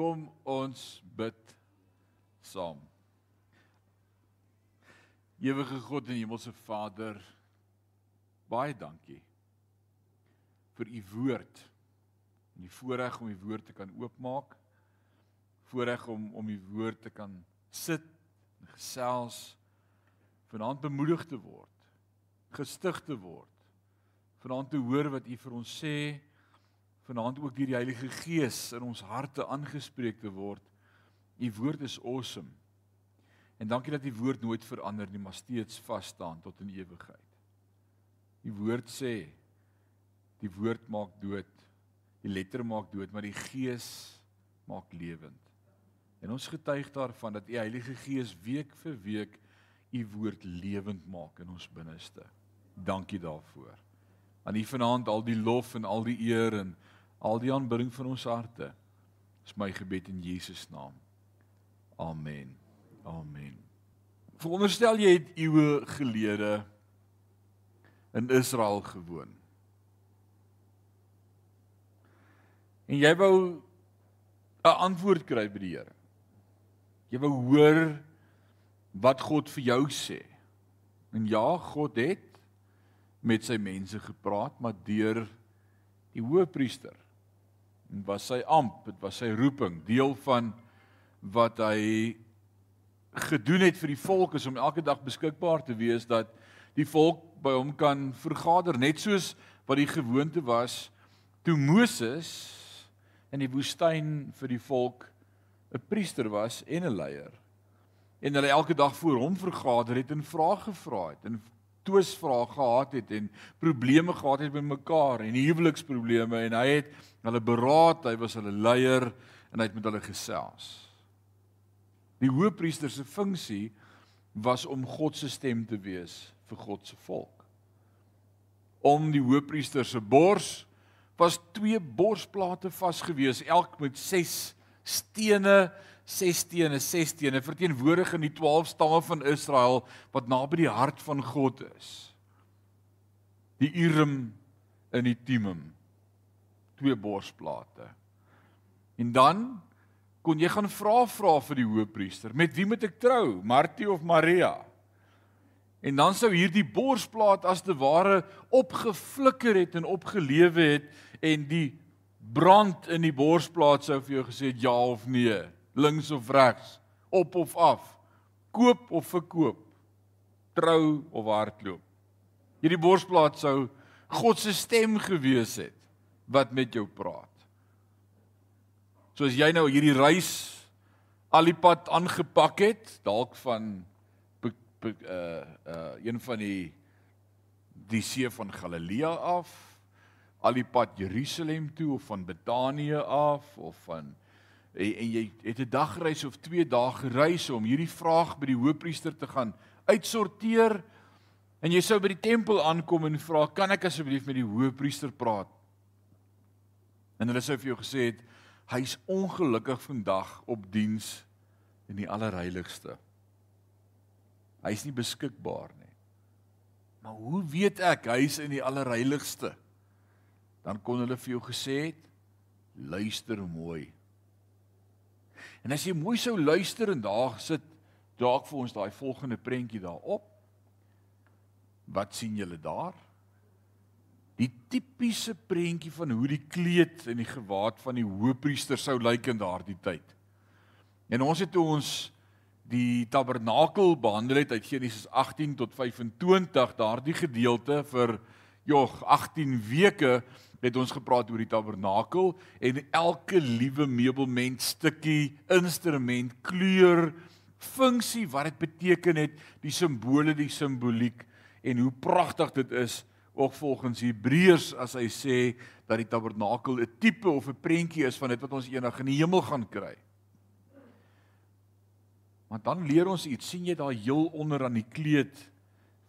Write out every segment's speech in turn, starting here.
Kom ons bid saam. Ewige God en Hemelse Vader, baie dankie vir u woord en die voorreg om u woord te kan oopmaak. Voorreg om om u woord te kan sit en gesels, vanaand bemoedig te word, gestig te word, vanaand te hoor wat u vir ons sê vanaand ook deur die Heilige Gees in ons harte aangespreek te word. U woord is awesome. En dankie dat u woord nooit verander nie, maar steeds vas staan tot in ewigheid. U woord sê die woord maak dood, die letter maak dood, maar die Gees maak lewend. En ons getuig daarvan dat u Heilige Gees week vir week u woord lewend maak in ons binneste. Dankie daarvoor. Aan u vanaand al die lof en al die eer en al die aanbidding van ons harte. Dis my gebed in Jesus naam. Amen. Amen. Veronderstel jy het eeue gelede in Israel gewoon. En jy wou 'n antwoord kry by die Here. Jy wou hoor wat God vir jou sê. En ja, God het met sy mense gepraat, maar deur die hoëpriester en was sy amp, dit was sy roeping, deel van wat hy gedoen het vir die volk is om elke dag beskikbaar te wees dat die volk by hom kan vergader. Net soos wat die gewoonte was toe Moses in die woestyn vir die volk 'n priester was en 'n leier en hulle elke dag voor hom vergader het en vrae gevra het en twisvrae gehad het en probleme gehad het met mekaar en huweliksprobleme en hy het hulle beraad, hy was hulle leier en hy het met hulle gesels. Die hoëpriester se funksie was om God se stem te wees vir God se volk. Om die hoëpriester se bors was twee borsplate vasgewees, elk met 6 stene 6 stene, 6 stene verteenwoordig in die 12 stamme van Israel wat naby die hart van God is. Die Urim en die Thummim. Twee borsplate. En dan kon jy gaan vra vra vir die hoëpriester, met wie moet ek trou? Martie of Maria? En dan sou hierdie borsplaat as te ware opgeflikker het en opgelewe het en die brand in die borsplaat sou vir jou gesê ja of nee links of regs, op of af, koop of verkoop, trou of hardloop. Hierdie borsplaat sou God se stem gewees het wat met jou praat. Soos jy nou hierdie reis al die pad aangepak het, dalk van uh uh een van die die see van Galilea af, al die pad Jerusalem toe of van Betanië af of van en, en jy het 'n dagreis of 2 dae gereis om hierdie vraag by die hoofpriester te gaan uitsorteer. En jy sou by die tempel aankom en vra kan ek asseblief met die hoofpriester praat? En hulle sou vir jou gesê het hy's ongelukkig vandag op diens in die allerheiligste. Hy's nie beskikbaar nie. Maar hoe weet ek hy's in die allerheiligste? Dan kon hulle vir jou gesê het luister mooi En as jy mooi sou luister en daar sit dalk vir ons daai volgende prentjie daarop. Wat sien julle daar? Die tipiese prentjie van hoe die kleed en die gewaad van die hoëpriester sou lyk in daardie tyd. En ons het toe ons die tabernakel behandel het uit Genesis 18 tot 25 daardie gedeelte vir jog 18 weke het ons gepraat oor die tabernakel en elke liewe meubelment stukkie, instrument, kleur, funksie wat dit beteken het, die simbole, die simboliek en hoe pragtig dit is ook volgens Hebreërs as hy sê dat die tabernakel 'n tipe of 'n prentjie is van dit wat ons eendag in die hemel gaan kry. Want dan leer ons iets, sien jy daar heel onder aan die kleed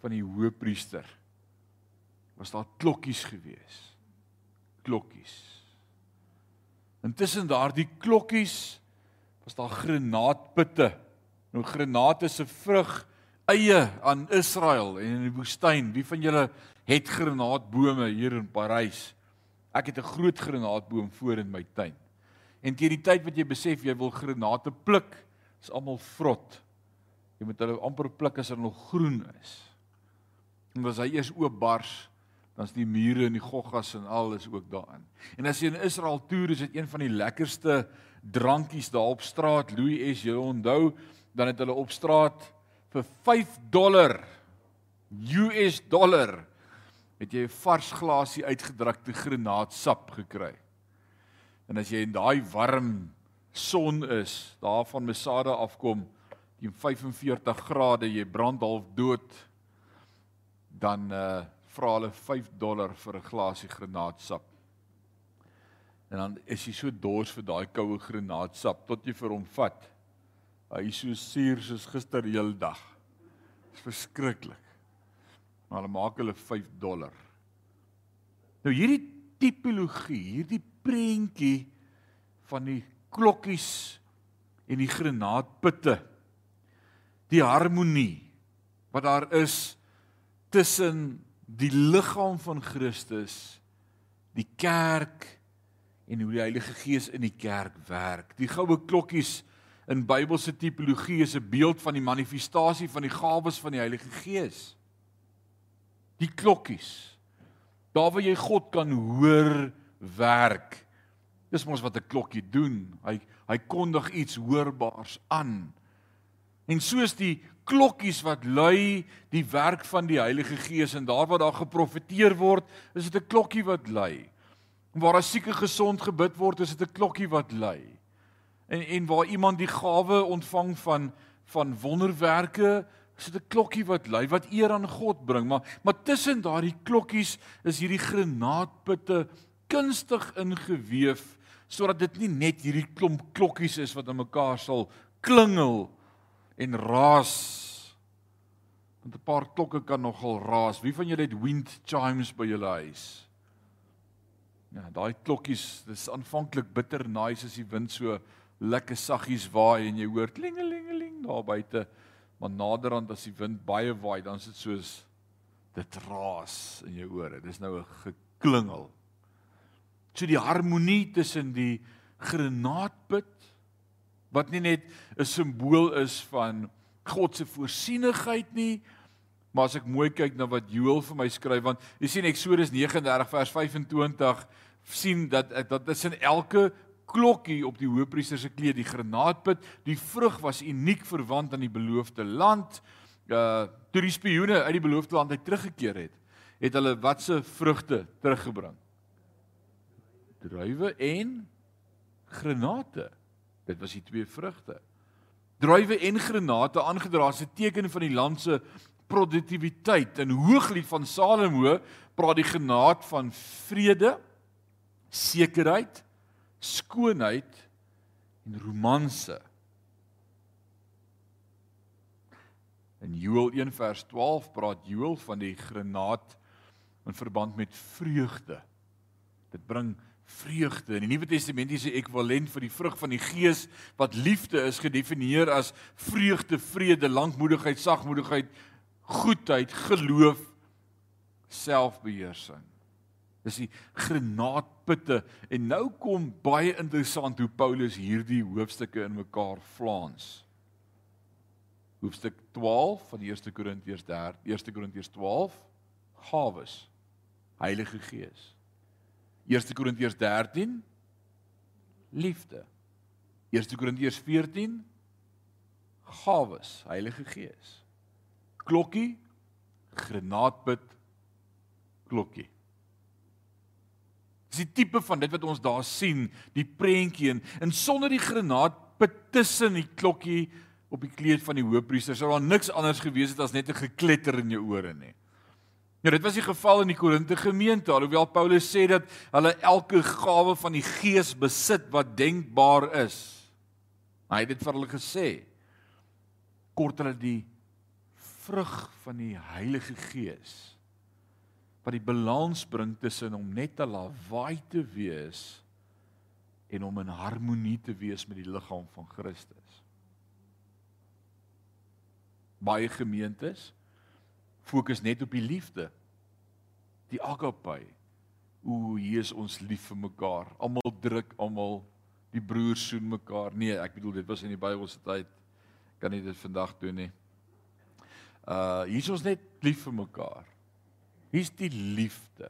van die hoëpriester? Was daar klokkies geweest klokkies. Intussen daardie klokkies was daar granaatpitte. Nou granaat is 'n vrug eie aan Israel en in die woestyn. Wie van julle het granaatbome hier in Parys? Ek het 'n groot granaatboom voor in my tuin. En teen die tyd wat jy besef jy wil granate pluk, is almal vrot. Jy moet hulle amper pluk as hulle nog groen is. En as hy eers oopbars, dan's die mure en die goggas en alles ook daarin. En as jy in Israel toer, is dit een van die lekkerste drankies daar op straat, Louis S, jy onthou, dan het hulle op straat vir 5 dollar US dollar het jy 'n vars glasie uitgedrukte granaatsap gekry. En as jy in daai warm son is, daar van Mesada afkom, teen 45 grade, jy brand half dood, dan uh vra hulle 5 dollar vir 'n glasie granaatsap. En dan is jy so dors vir daai koue granaatsap tot jy vir hom vat. Hy is so suur soos gister die hele dag. Dit is verskriklik. Maar hulle maak hulle 5 dollar. Nou hierdie tipologie, hierdie prentjie van die klokkies en die granaatputte. Die harmonie wat daar is tussen die liggaam van Christus, die kerk en hoe die Heilige Gees in die kerk werk. Die goue klokkies in Bybelse tipologie is 'n beeld van die manifestasie van die gawes van die Heilige Gees. Die klokkies. Daar waar jy God kan hoor werk. Dis mos wat 'n klokkie doen. Hy hy kondig iets hoorbaars aan. En soos die klokkies wat lui die werk van die Heilige Gees en daar waar daar geprofeteer word, is dit 'n klokkie wat lui. Waar 'n sieke gesond gebid word, is dit 'n klokkie wat lui en en waar iemand die gawe ontvang van van wonderwerke is dit 'n klokkie wat lui wat eer aan God bring maar maar tussen daardie klokkies is hierdie granaatputte kunstig ingeweef sodat dit nie net hierdie klomp klokkies is wat aan mekaar sal klingel en raas want 'n paar klokke kan nogal raas wie van julle het wind chimes by julle huis ja daai klokkies dis aanvanklik bitter nice as die wind so lekker saggies waai en jy hoor klingelingeling daar buite. Maar naderhand as die wind baie waai, dan is dit soos dit raas in jou ore. Dis nou 'n geklingel. So die harmonie tussen die granaatput wat nie net 'n simbool is van God se voorsienigheid nie, maar as ek mooi kyk na wat Joël vir my skryf want jy sien Eksodus 39 vers 25 sien dat dat is in elke klokkie op die hoëpriester se kleed, die granaatput, die vrug was uniek verwant aan die beloofde land. Uh toe die spioene uit die beloofde land uit teruggekeer het, het hulle watse vrugte teruggebring? Druiwe en granate. Dit was die twee vrugte. Druiwe en granate aangedra as 'n teken van die land se produktiwiteit. In Hooglied van Salomo praat die granaat van vrede, sekerheid, skoonheid en romanse. In Joël 1 vers 12 praat Joël van die granaat in verband met vreugde. Dit bring vreugde. In die Nuwe Testamentiese ekwivalent vir die vrug van die Gees wat liefde is gedefinieer as vreugde, vrede, lankmoedigheid, sagmoedigheid, goedheid, geloof, selfbeheersing. Dis die granaatputte en nou kom baie interessant hoe Paulus hierdie hoofstukke in mekaar flaans. Hoofstuk 12 van die 1 Korintiërs 13, 1 Korintiërs 12 gawes, Heilige Gees. 1 Korintiërs 13 liefde. 1 Korintiërs 14 gawes, Heilige Gees. Klokkie, granaatput, klokkie. Dis die tipe van dit wat ons daar sien, die prentjie en, en sonder die granaat tussen die klokkie op die kleed van die hoofpriester sou daar niks anders gewees het as net 'n gekletter in jou ore nie. Ja, dit was die geval in die Korinte gemeente, alhoewel Paulus sê dat hulle elke gawe van die Gees besit wat denkbaar is. Hy het dit vir hulle gesê. Kort hulle die vrug van die Heilige Gees wat die balans bring tussen om net te lawaai te wees en om in harmonie te wees met die liggaam van Christus. Baie gemeentes fokus net op die liefde. Die agape. O, hier is ons lief vir mekaar. Almal druk almal Die broers soen mekaar. Nee, ek bedoel dit was in die Bybelse tyd. Kan nie dit vandag doen nie. Uh hier is ons net lief vir mekaar. Hier's die liefde.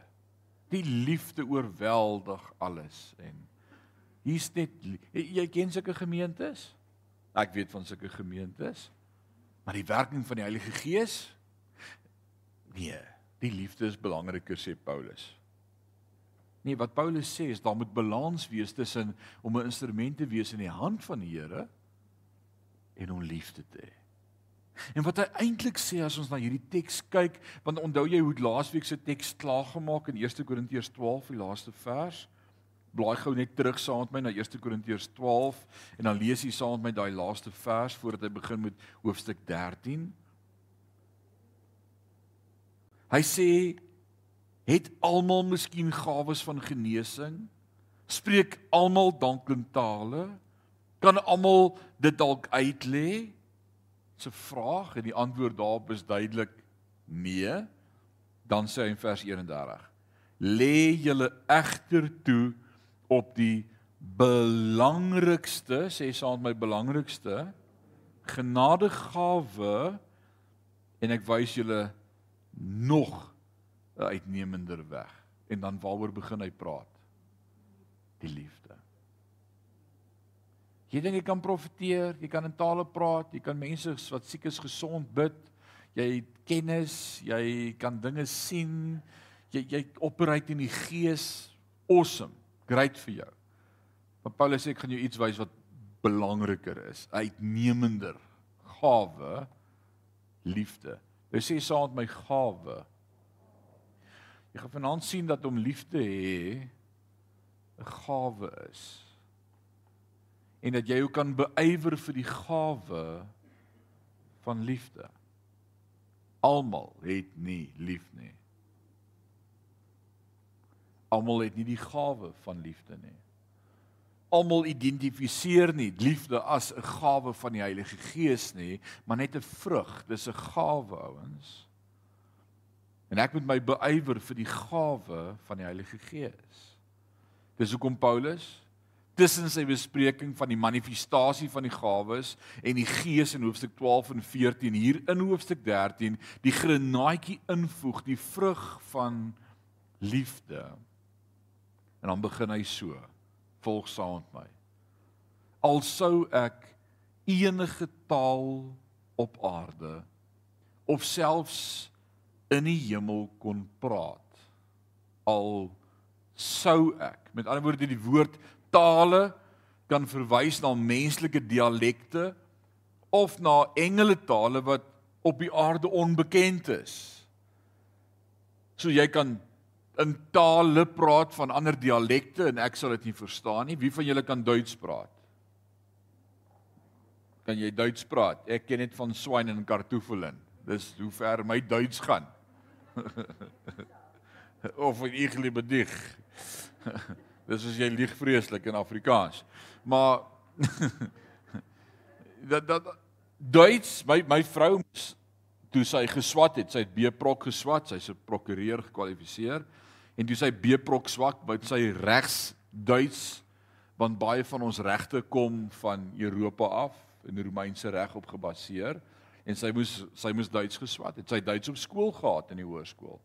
Die liefde oorweldig alles en hier's net jy ken sulke gemeentes? Ek weet van sulke gemeentes. Maar die werking van die Heilige Gees? Nee, die liefde is belangriker sê Paulus. Nee, wat Paulus sê is daar moet balans wees tussen om 'n instrument te wees in die hand van die Here en om liefde te hê. En wat hy eintlik sê as ons na hierdie teks kyk, want onthou jy hoe laasweek se teks klaargemaak in 1 Korintiërs 12, die laaste vers? Blaai gou net terug saam met my na 1 Korintiërs 12 en dan lees jy saam met my daai laaste vers voordat hy begin met hoofstuk 13. Hy sê het almal miskien gawes van genesing? Spreek almal dalk in tale? Kan almal dit dalk uitlê? 'n vraag en die antwoord daarop is duidelik nee. Dan sê hy in vers 31: Lê julle egter toe op die belangrikste, sê saam met my belangrikste genadegawe en ek wys julle nog 'n uitnemender weg. En dan waaroor begin hy praat? Die liefde. Jy dink jy kan profeteer, jy kan in tale praat, jy kan mense wat siek is gesond bid. Jy het kennis, jy kan dinge sien. Jy jy operate in die gees. Awesome. Great vir jou. Maar Paulus sê ek gaan jou iets wys wat belangriker is. Uitnemender gawe liefde. Hy sê saam met my gawe Jy gaan vanaand sien dat om lief te hê 'n gawe is. En dat jy ook kan beywer vir die gawe van liefde. Almal het nie lief nie. Almal het nie die gawe van liefde nie. Almal identifiseer nie liefde as 'n gawe van die Heilige Gees nie, maar net 'n vrug. Dis 'n gawe, ouens. En ek moet my beywer vir die gawe van die Heilige Gees. Dis hoekom Paulus tussen sy bespreking van die manifestasie van die gawes en die Gees in hoofstuk 12 en 14 hier in hoofstuk 13 die grenaatjie invoeg, die vrug van liefde. En dan begin hy so: Volg saam met my. Al sou ek enige taal op aarde of selfs in die hemel kon praat al sou ek met ander woorde die woord tale kan verwys na menslike dialekte of na engele tale wat op die aarde onbekend is so jy kan in tale praat van ander dialekte en ek sal dit nie verstaan nie. Wie van julle kan Duits praat? Kan jy Duits praat? Ek ken net van swyn en kartoffelen. Dis hoe ver my Duits gaan. Of in Igli bedig. Dis as jy lieg vreeslik in Afrikaans. Maar dat dat Duits, my my vrou toe sy geswat het, sy het B-prok geswat, sy's 'n prokureur gekwalifiseer en toe sy B-prok swak, wou sy regs Duits want baie van ons regte kom van Europa af en Romeinse reg op gebaseer en sy moes sy moes Duits geswat het. Sy Duits op skool gehad in die hoërskool.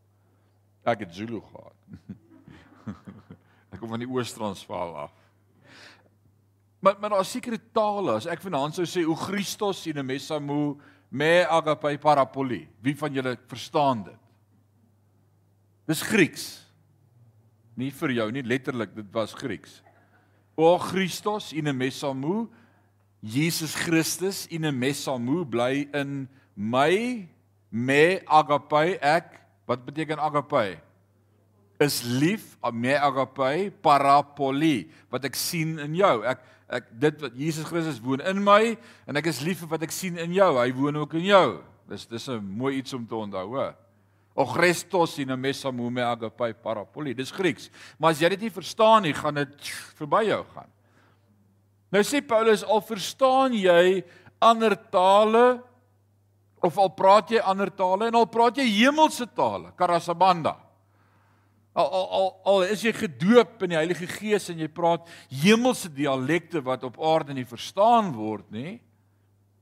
Ek het Zulu gehad. ek kom van die Oos-Transvaal af. Maar maar daar sekere tale as ek vanaand sou sê o Christos in Mesamu me agape parapoli. Wie van julle verstaan dit? Dis Grieks. Nie vir jou nie letterlik, dit was Grieks. O Christos in Mesamu Jesus Christus in mesamu bly in my me agape ek wat beteken agape? Is lief me agape parapoli wat ek sien in jou. Ek ek dit wat Jesus Christus woon in my en ek is lief vir wat ek sien in jou. Hy woon ook in jou. Dis dis 'n mooi iets om te onthou hoor O Christus in 'n mesamu me agape parapoli dis Grieks maar as jy dit nie verstaan nie gaan dit verby jou gaan Nou sê Paulus al verstaan jy ander tale of al praat jy ander tale en al praat jy hemelse tale, karasabanda. Al al al, al is jy gedoop in die Heilige Gees en jy praat hemelse dialekte wat op aarde nie verstaan word nie.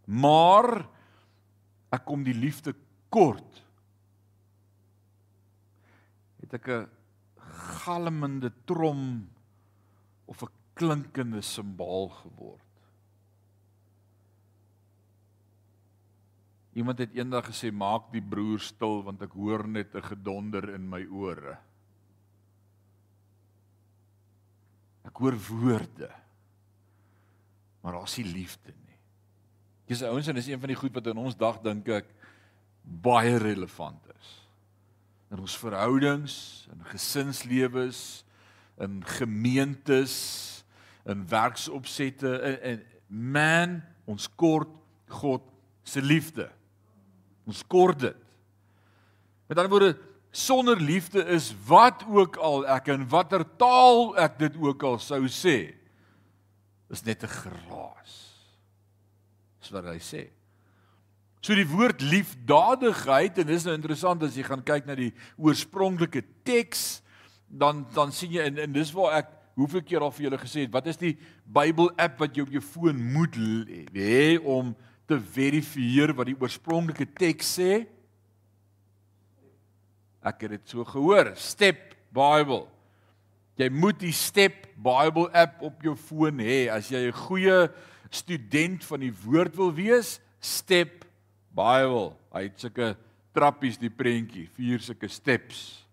Maar ek kom die liefde kort. Ek 'n galmende trom of 'n klinkende simbaal geword. Iemand het eendag gesê maak die broer stil want ek hoor net 'n gedonder in my ore. Ek hoor woorde. Maar daar's nie liefde nie. Dis ouens en dis een van die goed wat in ons dag dink ek baie relevant is. In ons verhoudings, in gesinslewens, in gemeentes, in werksopsette, in, in man, ons kort God se liefde. Ons kort dit. Met ander woorde, sonder liefde is wat ook al ek in watter taal ek dit ook al sou sê is net 'n geraas. Dis wat hy sê. So die woord liefdadigheid en dis nou interessant as jy gaan kyk na die oorspronklike teks dan dan sien jy en, en dis waar ek hoeveel keer al vir julle gesê het wat is die Bybel app wat jy op jou foon moet hê om te verifieer wat die oorspronklike teks sê? Ek het dit so gehoor, Step Bible. Jy moet die Step Bible app op jou foon hê as jy 'n goeie student van die woord wil wees. Step Bible. Hy het sulke trappies die prentjie, vier sulke steps.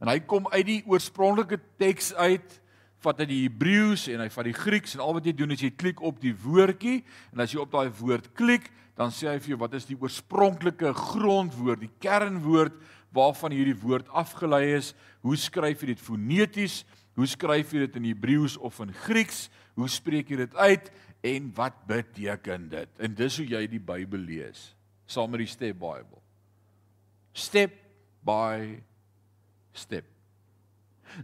En hy kom uit die oorspronklike teks uit vat hy die Hebreëus en hy vat die Grieks en al wat jy doen is jy klik op die woordjie en as jy op daai woord klik, dan sê hy vir jou wat is die oorspronklike grondwoord, die kernwoord waarvan hierdie woord afgelei is. Hoe skryf jy dit foneties? Hoe skryf jy dit in Hebreëus of in Grieks? Hoe spreek jy dit uit en wat beteken dit? En dis hoe jy die Bybel lees saam met die Step Bible. Step by step.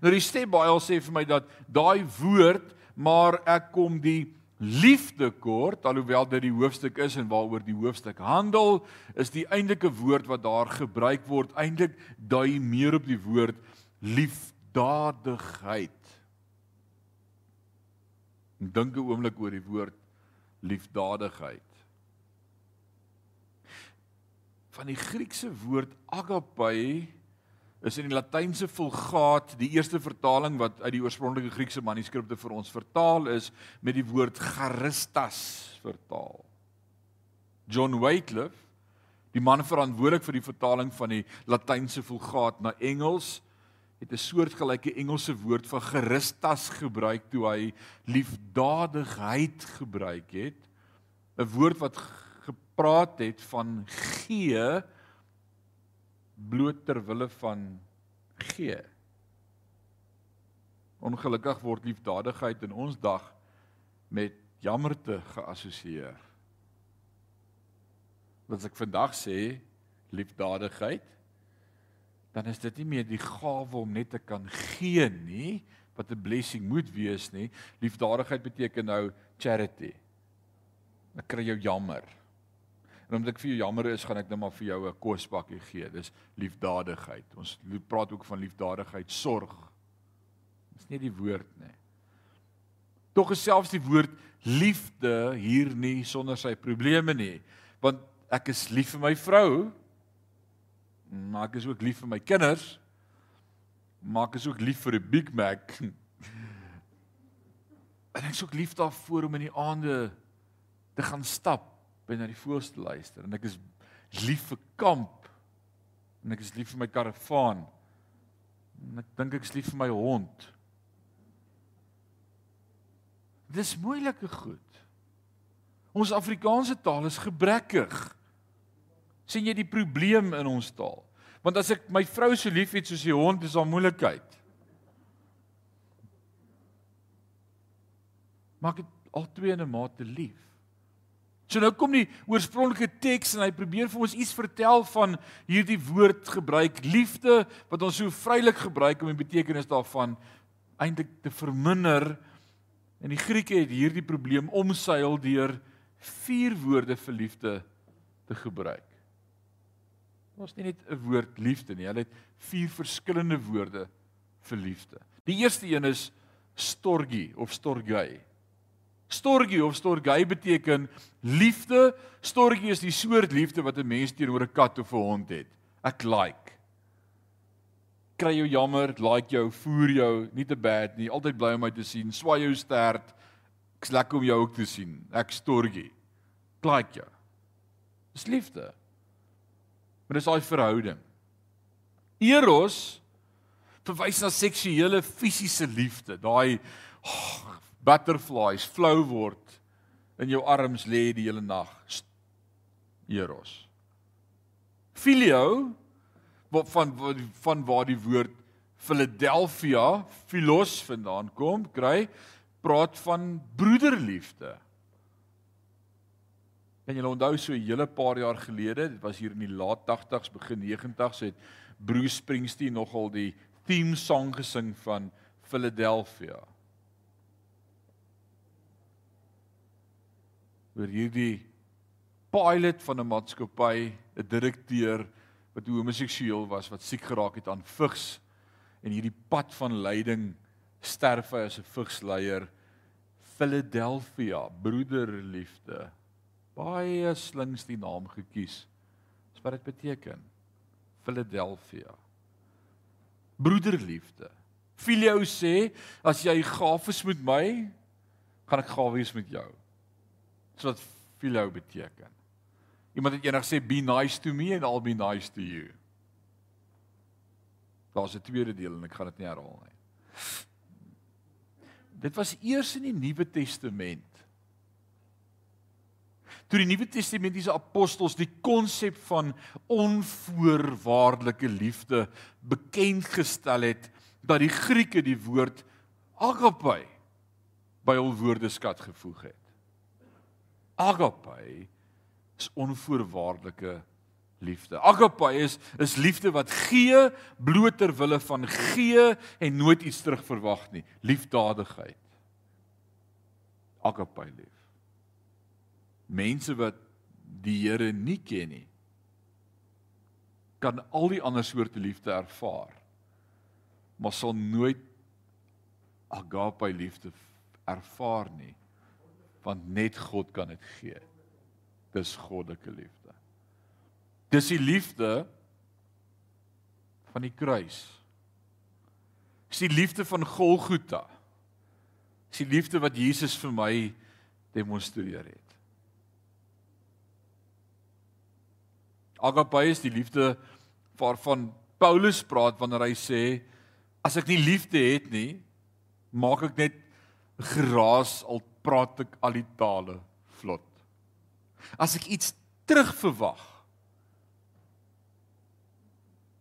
Nou die Step Bible sê vir my dat daai woord maar ek kom die liefde kort alhoewel dit die hoofstuk is en waaroor die hoofstuk handel is die eintlike woord wat daar gebruik word eintlik dui meer op die woord liefdadigheid. Dink 'n oomblik oor die woord liefdadigheid. Van die Griekse woord agape is in die Latynse Vulgaat die eerste vertaling wat uit die oorspronklike Griekse manuskripte vir ons vertaal is met die woord charistas vertaal. John Wycliffe, die man verantwoordelik vir die vertaling van die Latynse Vulgaat na Engels, het 'n soortgelyke Engelse woord vir charistas gebruik toe hy liefdadigheid gebruik het. 'n Woord wat gepraat het van gee bloot ter wille van gee. Ongelukkig word liefdadigheid in ons dag met jammerte geassosieer. Wat ek vandag sê, liefdadigheid, dan is dit nie meer die gawe om net te kan gee nie, wat 'n blessing moet wees nie. Liefdadigheid beteken nou charity. Ek kry jou jammer. En omdat ek vir jou jammer is, gaan ek net maar vir jou 'n kospakkie gee. Dis liefdadigheid. Ons praat ook van liefdadigheid, sorg. Dis nie die woord nie. Tog is selfs die woord liefde hier nie sonder sy probleme nie. Want ek is lief vir my vrou, maar ek is ook lief vir my kinders. Maar ek is ook lief vir 'n Big Mac. En ek is ook lief daarvoor om in die aande te gaan stap by na die voëls te luister. En ek is lief vir kamp. En ek is lief vir my karavaan. En ek dink ek is lief vir my hond. Dis moeilike goed. Ons afrikaanse taal is gebrekkig sien jy die probleem in ons taal want as ek my vrou so lief het soos die hond is daar moeilikheid maak dit al twee in 'n mate lief So nou kom die oorspronklike teks en hy probeer vir ons iets vertel van hierdie woord gebruik liefde wat ons so vrylik gebruik om die betekenis daarvan eintlik te verminder. En die Grieke het hierdie probleem omseil deur vier woorde vir liefde te gebruik. Daar's nie net 'n woord liefde nie. Hulle het vier verskillende woorde vir liefde. Die eerste een is storgie of storgai. Storgie of storgai beteken liefde. Storgie is die soort liefde wat 'n mens teenoor 'n kat of 'n hond het. Ek like. Kry jou jammer, like jou, voer jou, nie te bad nie. Altyd bly om my te sien. Swaai jou stert. Ek's lekker om jou ook te sien. Ek storgie. Like jou. Dis liefde. Maar dis daai verhouding. Eros verwys na seksuele fisiese liefde. Daai oh, butterflies flou word in jou arms lê die hele nag. Eros. Filio wat van van waar die woord Philadelphia philos vandaan kom, kry praat van broederliefde. En jy onthou so 'n hele paar jaar gelede, dit was hier in die laat 80s, begin 90s het Bruce Springsteen nogal die theme song gesing van Philadelphia. oor hierdie pilot van 'n maatskappy, 'n direkteur wat homoseksueel was wat siek geraak het aan vigs en hierdie pad van lyding sterf hy as 'n vigsleier Philadelphia broederliefde baie slings die naam gekies dis wat dit beteken Philadelphia broederliefde Filio sê as jy gaaf is met my gaan ek gaaf wees met jou Dis wat philo beteken. Iemand het eendag sê be nice to me and I'll be nice to you. Daar's 'n tweede deel en ek gaan dit nie herhaal nie. Dit was eers in die Nuwe Testament. Toe die Nuwe Testamentiese apostels die konsep van onvoorwaardelike liefde bekend gestel het, dat die Grieke die woord agape by hul woordeskat gevoeg het. Agape is onvoorwaardelike liefde. Agape is is liefde wat gee bloot ter wille van gee en nooit iets terugverwag nie. Liefdadigheid. Agape lief. Mense wat die Here nie ken nie kan al die ander soorte liefde ervaar maar sal nooit agape liefde ervaar nie want net God kan dit gee. Dis goddelike liefde. Dis die liefde van die kruis. Dis die liefde van Golgotha. Dis die liefde wat Jesus vir my demonstreer het. Agape is die liefde waarvan Paulus praat wanneer hy sê as ek nie liefde het nie, maak ek net geraas al praat ek al die tale vlot. As ek iets terugverwag,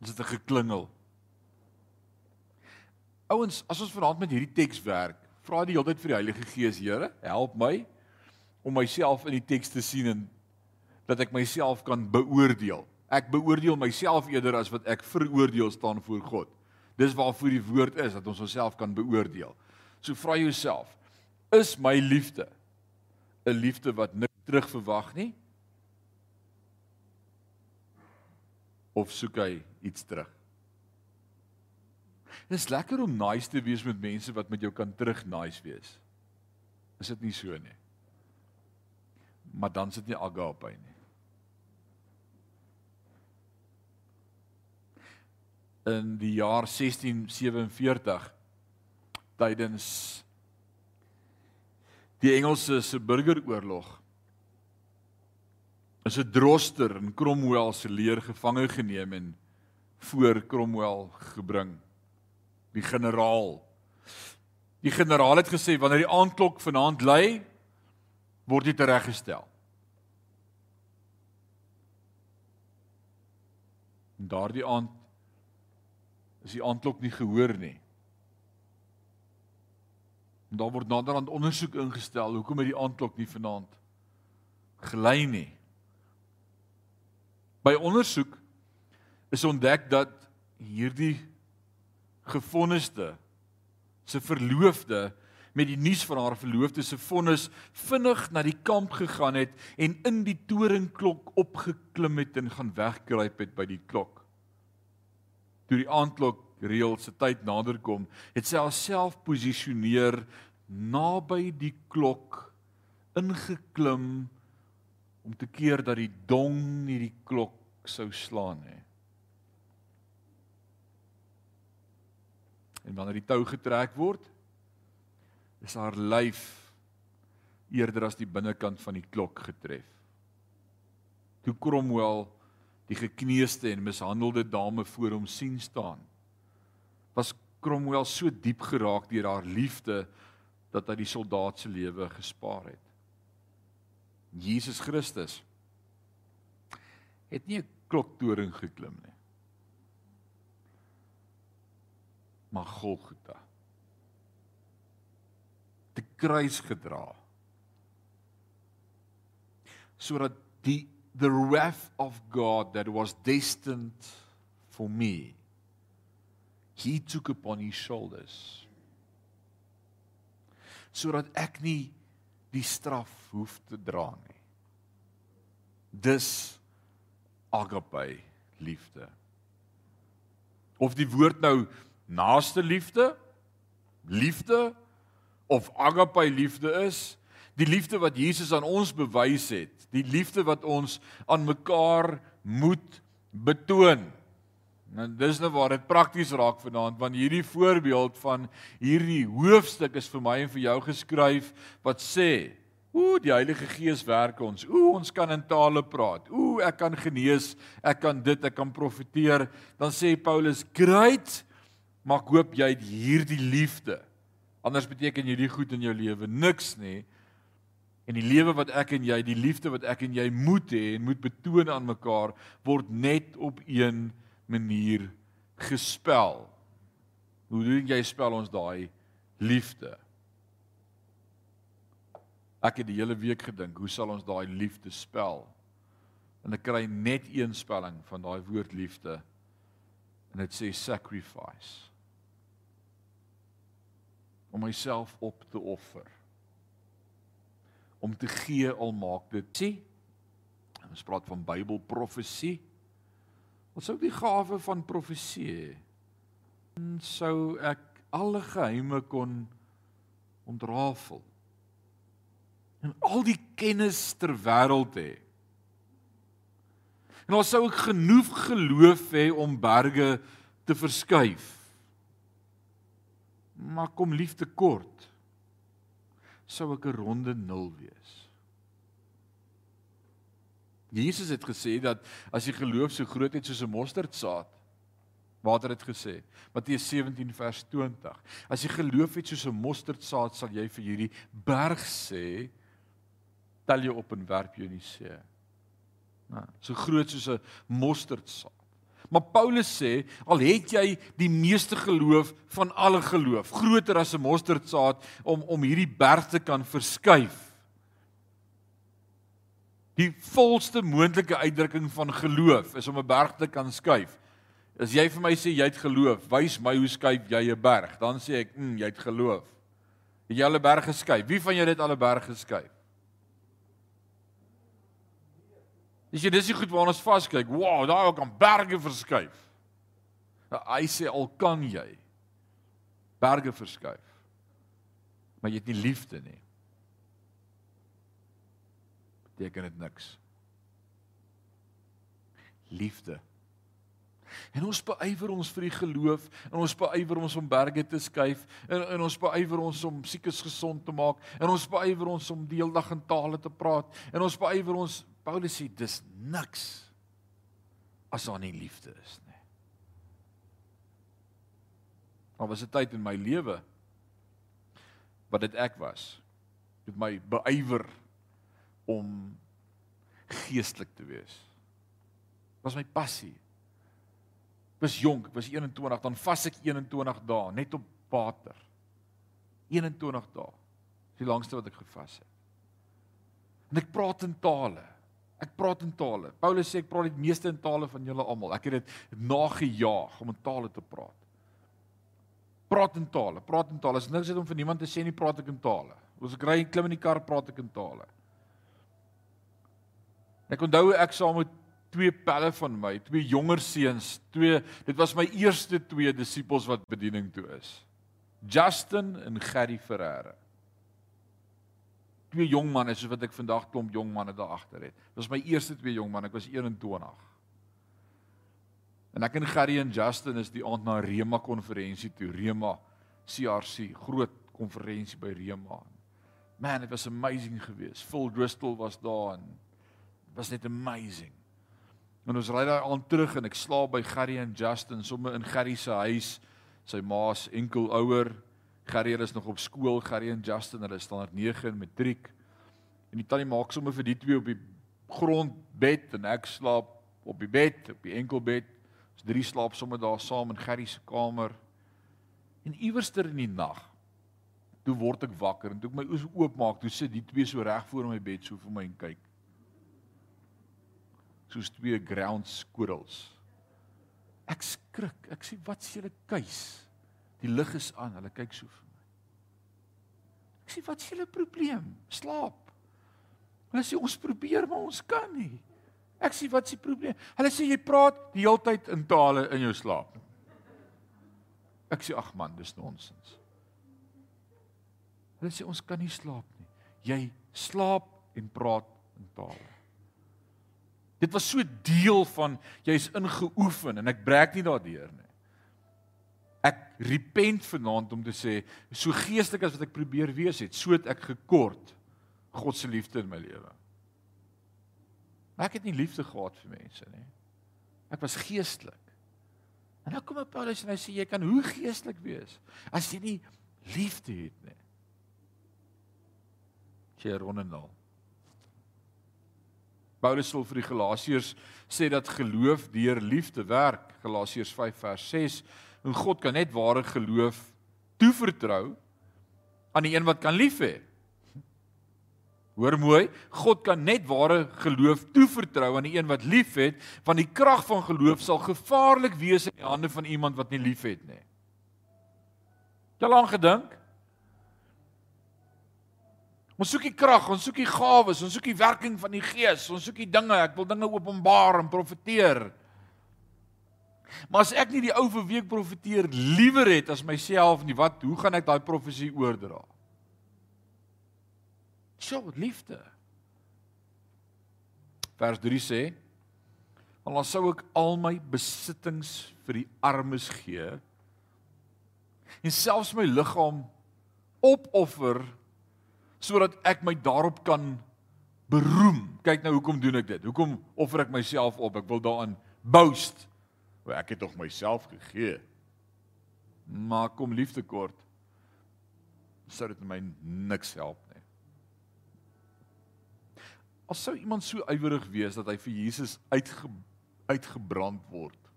is dit 'n geklingel. Ouens, as ons vanaand met hierdie teks werk, vra die hele tyd vir die Heilige Gees, Here, help my om myself in die teks te sien en dat ek myself kan beoordeel. Ek beoordeel myself eerder as wat ek veroordeel staan voor God. Dis waarvoor die woord is dat ons onsself kan beoordeel. So vra jouself, is my liefde 'n liefde wat nik terug verwag nie of soek hy iets terug Dit is lekker om nice te wees met mense wat met jou kan terug nice wees Is dit nie so nie Maar dan sit nie agape nie In die jaar 1647 tydens die Engelse se burgeroorlog is 'n droster in Cromwell se leer gevange geneem en voor Cromwell gebring. Die generaal. Die generaal het gesê wanneer die aandklok vanaand lui word jy tereggestel. En daardie aand is die aandklok nie gehoor nie En daar word naderhand ondersoek ingestel hoekom het die aandklok nie vanaand gelei nie. By ondersoek is ontdek dat hierdie gevonniste se verloofde met die nuus van haar verloofde se vonnis vinnig na die kamp gegaan het en in die toringklok opgeklim het en gaan wegkruip het by die klok. Toe die aandklok reël se tyd nader kom, het sy haarself posisioneer naby die klok ingeklim om te keer dat die dong nie die klok sou slaan nie. En wanneer die tou getrek word, is haar lyf eerder as die binnekant van die klok getref. Toe Cromwell die gekneusde en mishandelde dame voor hom sien staan, was Cromwell so diep geraak deur haar liefde dat hy die soldaat se lewe gespaar het. Jesus Christus het nie 'n kloktoring geklim nie. Maar Golgotha. Die kruis gedra. Sodat die the wrath of God that was destined for me he took upon his shoulders sodat ek nie die straf hoef te dra nie. Dis agape liefde. Of die woord nou naaste liefde liefde of agape liefde is die liefde wat Jesus aan ons bewys het die liefde wat ons aan mekaar moet betoon Nou dis nou waar dit prakties raak vanaand want hierdie voorbeeld van hierdie hoofstuk is vir my en vir jou geskryf wat sê Ooh, die Heilige Gees werk ons. Ooh, ons kan in tale praat. Ooh, ek kan genees, ek kan dit, ek kan profeteer. Dan sê Paulus, "Great, maar ek hoop jy het hierdie liefde." Anders beteken hierdie goed in jou lewe niks nie. En die lewe wat ek en jy, die liefde wat ek en jy moet hê en moet betoon aan mekaar, word net op een manier gespel. Hoe doen jy spel ons daai liefde? Ek het die hele week gedink, hoe sal ons daai liefde spel? En ek kry net een spelling van daai woord liefde. En dit sê sacrifice. Om myself op te offer. Om te gee al maak dit. Sien? Ons praat van Bybelprofesie. Wat sou die gawe van profesie hê? Sou ek alle geheime kon ontrafel? en al die kennis ter wêreld hê. En ons sou ook genoeg geloof hê om berge te verskuif. Maar kom liefde kort. Sou ek 'n ronde nul wees. Jesus het gesê dat as jy geloof so groot het soos 'n mosterdsaad, wat het gesê? Matteus 17 vers 20. As jy geloof het soos 'n mosterdsaad, sal jy vir hierdie berg sê, tel jou op en werp jou in die see. Nou, so groot soos 'n mosterdsaad. Maar Paulus sê, al het jy die meeste geloof van alle geloof, groter as 'n mosterdsaad om om hierdie berg te kan verskuif. Die volste moontlike uitdrukking van geloof is om 'n berg te kan skuif. As jy vir my sê jy het geloof, wys my hoe skuif jy 'n berg? Dan sê ek, "Mm, jy het geloof." Het jy al 'n berg geskuif? Wie van julle het al 'n berg geskuif? Jy dis die goed waarna ons vaskyk. Wow, daai kan berge verskuif. Nou, hy sê al kan jy berge verskuif. Maar jy het nie liefde nie. Beteken dit niks. Liefde. En ons beywer ons vir die geloof en ons beywer ons om berge te skuif en, en ons beywer ons om siekes gesond te maak en ons beywer ons om deeldag in tale te praat en ons beywer ons Paulus sê dis niks as daar nie liefde is nie. Maar was 'n tyd in my lewe wat dit ek was met my beywer om geestelik te wees. Was my passie. Ek was jonk, ek was 21, dan vas ek 21 dae net op water. 21 dae. Dis die langste wat ek gevas het. En ek praat in tale. Ek praat in tale. Paulus sê ek praat die meeste in tale van julle almal. Ek het dit nagejaag om in tale te praat. Praat in tale, praat in tale. As niks het om vir niemand te sê nie, praat ek in tale. As ek ry en klim in die kar, praat ek in tale. Ek onthou ek saam met twee pelle van my, twee jonger seuns, twee dit was my eerste twee disippels wat bediening toe is. Justin en Gerry Ferreira. Twee jong manne soos wat ek vandag klomp jong manne daar agter het. Dit was my eerste twee jong manne, ek was 21. En ek en Gerry en Justin is die aand na Rema konferensie toe, Rema CRC, groot konferensie by Rema. Man, it was amazing geweest. Full Bristol was daar en was net amazing. En ons ry daar aan terug en ek slaap by Gerry en Justin sommer in Gerry se huis. Sy ma's enkel ouer. Gerry is nog op skool. Gerry en Justin, hulle staan daar 9 in matriek. En die tannie maak sommer vir die twee op die grondbed en ek slaap op die bed, op die enkelbed. Ons drie slaap sommer daar saam in Gerry se kamer. En iewerster in die nag toe word ek wakker en toe ek my oë oopmaak, toe sit die twee so reg voor my bed so vir my en kyk soos twee ground squirrels. Ek skrik. Ek sê wat s'julle keus? Die lig is aan. Hulle kyk so vir my. Ek sê wat s'julle probleem? Slaap. Hulle sê ons probeer maar ons kan nie. Ek sê wat s'ie probleem? Hulle sê jy praat die hele tyd in tale in jou slaap. Ek sê ag man, dis nonsens. Hulle sê ons kan nie slaap nie. Jy slaap en praat in tale. Dit was so deel van jy's ingeoefen en ek breek nie daardeur nie. Ek repent vanaand om te sê so geestelik as wat ek probeer wees het, so het ek gekort God se liefde in my lewe. Maar ek het nie liefde gehad vir mense nie. Ek was geestelik. En nou kom Paulus en hy sê jy kan hoe geestelik wees as jy nie liefde het nie. Cheronenal. Paulus sê vir die Galasiërs sê dat geloof deur liefde werk. Galasiërs 5 vers 6. En God kan net ware geloof toevertrou aan die een wat kan lief hê. Hoor mooi, God kan net ware geloof toevertrou aan die een wat liefhet, want die krag van geloof sal gevaarlik wees in die hande van iemand wat nie liefhet nie. Jy al aangedink? Ons soek die krag, ons soek die gawes, ons soek die werking van die Gees, ons soek die dinge, ek wil dinge openbaar en profeteer. Maar as ek nie die ou verweek profeteer liewer het as myself nie, wat hoe gaan ek daai profesie oordra? So liefde. Vers 3 sê: "Al sou ek al my besittings vir die armes gee en selfs my liggaam opoffer sodat ek my daarop kan beroem. Kyk nou hoekom doen ek dit? Hoekom offer ek myself op? Ek wil daarin boast. O, ek het tog myself gegee. Maar kom liefde kort. Sou dit my niks help nie. As sou iemand so ywerig wees dat hy vir Jesus uitge uitgebrand word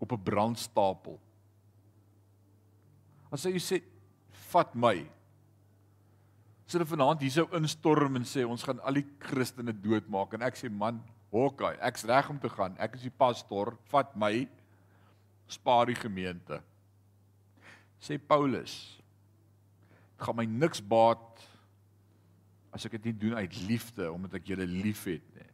op 'n brandstapel. As hy sê vat my hulle vanaand hier sou instorm en sê ons gaan al die Christene doodmaak en ek sê man, hokkie, ek's reg om te gaan. Ek is die pastor, vat my spaar die gemeente. Sê Paulus, dit gaan my niks baat as ek dit nie doen uit liefde omdat ek julle liefhet nie.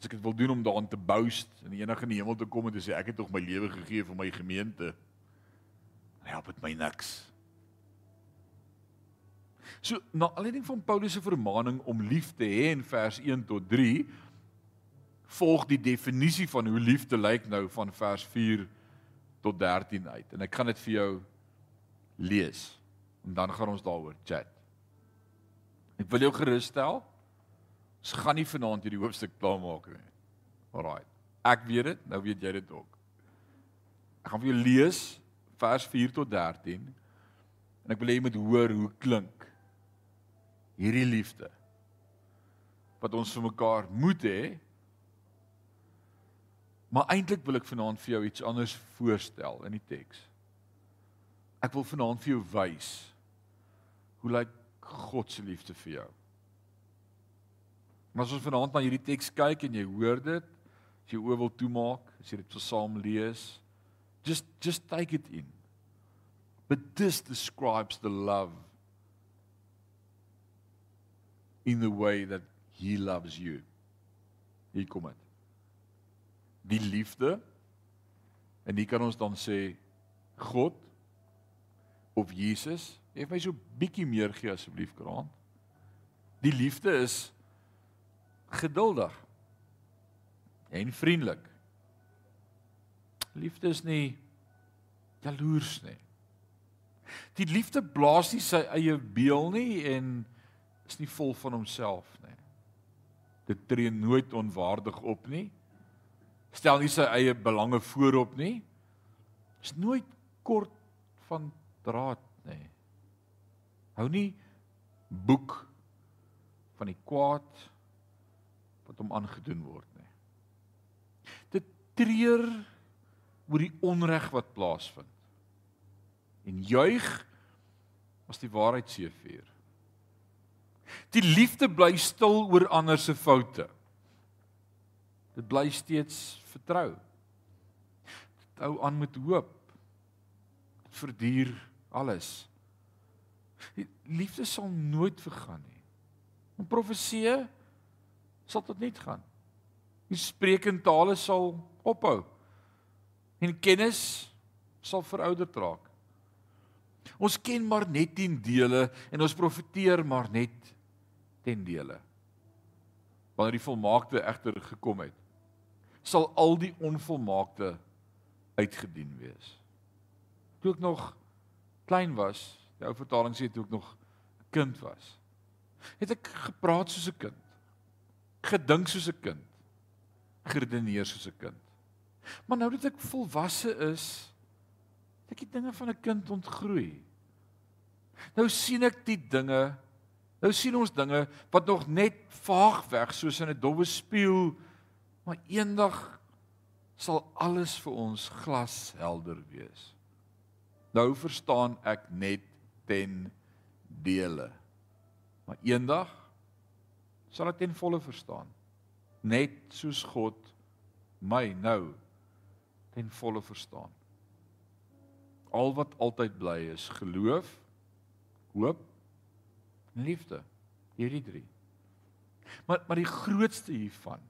As ek dit wil doen om daaraan te boast en enige in die hemel te kom en te sê ek het tog my lewe gegee vir my gemeente. Help dit my niks. So na aanleiding van Paulus se vermaaning om lief te hê in vers 1 tot 3 volg die definisie van hoe liefde lyk nou van vers 4 tot 13 uit en ek gaan dit vir jou lees en dan gaan ons daaroor chat. Ek wil jou gerus stel. Ons gaan nie vanaand hierdie hoofstuk klaarmaak nie. Alraai. Ek weet dit, nou weet jy dit ook. Ek gaan vir jou lees vers 4 tot 13 en ek wil hê jy moet hoor hoe klink hierdie liefde wat ons vir mekaar moet hê. Maar eintlik wil ek vanaand vir jou iets anders voorstel in die teks. Ek wil vanaand vir jou wys hoe lyk God se liefde vir jou. Maar as ons vanaand na hierdie teks kyk en jy hoor dit, as jy oor wil toemaak, as jy dit saam lees, Just just take it in. But this describes the love in the way that he loves you. Hier kom dit. Die liefde en hier kan ons dan sê God of Jesus, hê my so bietjie meer gee asseblief kraan. Die liefde is geduldig en vriendelik. Liefde is nie jaloers nie. Die liefde blaas nie sy eie beeld nie en is nie vol van homself nie. Dit tree nooit onwaardig op nie. Stel nie sy eie belange voorop nie. Is nooit kort van draad nie. Hou nie boek van die kwaad wat hom aangedoen word nie. Dit treur oor die onreg wat plaasvind. En juig as die waarheid seëvier. Die liefde bly stil oor ander se foute. Dit bly steeds vertrou. Dit hou aan met hoop. Dit verduur alles. Die liefde sal nooit vergaan nie. En profeseë sal tot net gaan. Die spreekende tale sal ophou. En kennis sal verouderd raak. Ons ken maar net 10 dele en ons profeteer maar net ten dele. Wanneer die volmaakte egter gekom het, sal al die onvolmaakte uitgedien wees. Toe ek nog klein was, die ou vertaling sê toe ek nog 'n kind was, het ek gepraat soos 'n kind, gedink soos 'n kind, geredeneer soos 'n kind. Maar nou dat ek volwasse is, het ek die dinge van 'n kind ontgroei. Nou sien ek die dinge Nou sien ons dinge wat nog net vaag weg soos in 'n dowwe spieël, maar eendag sal alles vir ons glashelder wees. Nou verstaan ek net ten dele. Maar eendag sal ek ten volle verstaan. Net soos God my nou ten volle verstaan. Al wat altyd bly is geloof, hoop liefde. Hierdie drie. Maar maar die grootste hiervan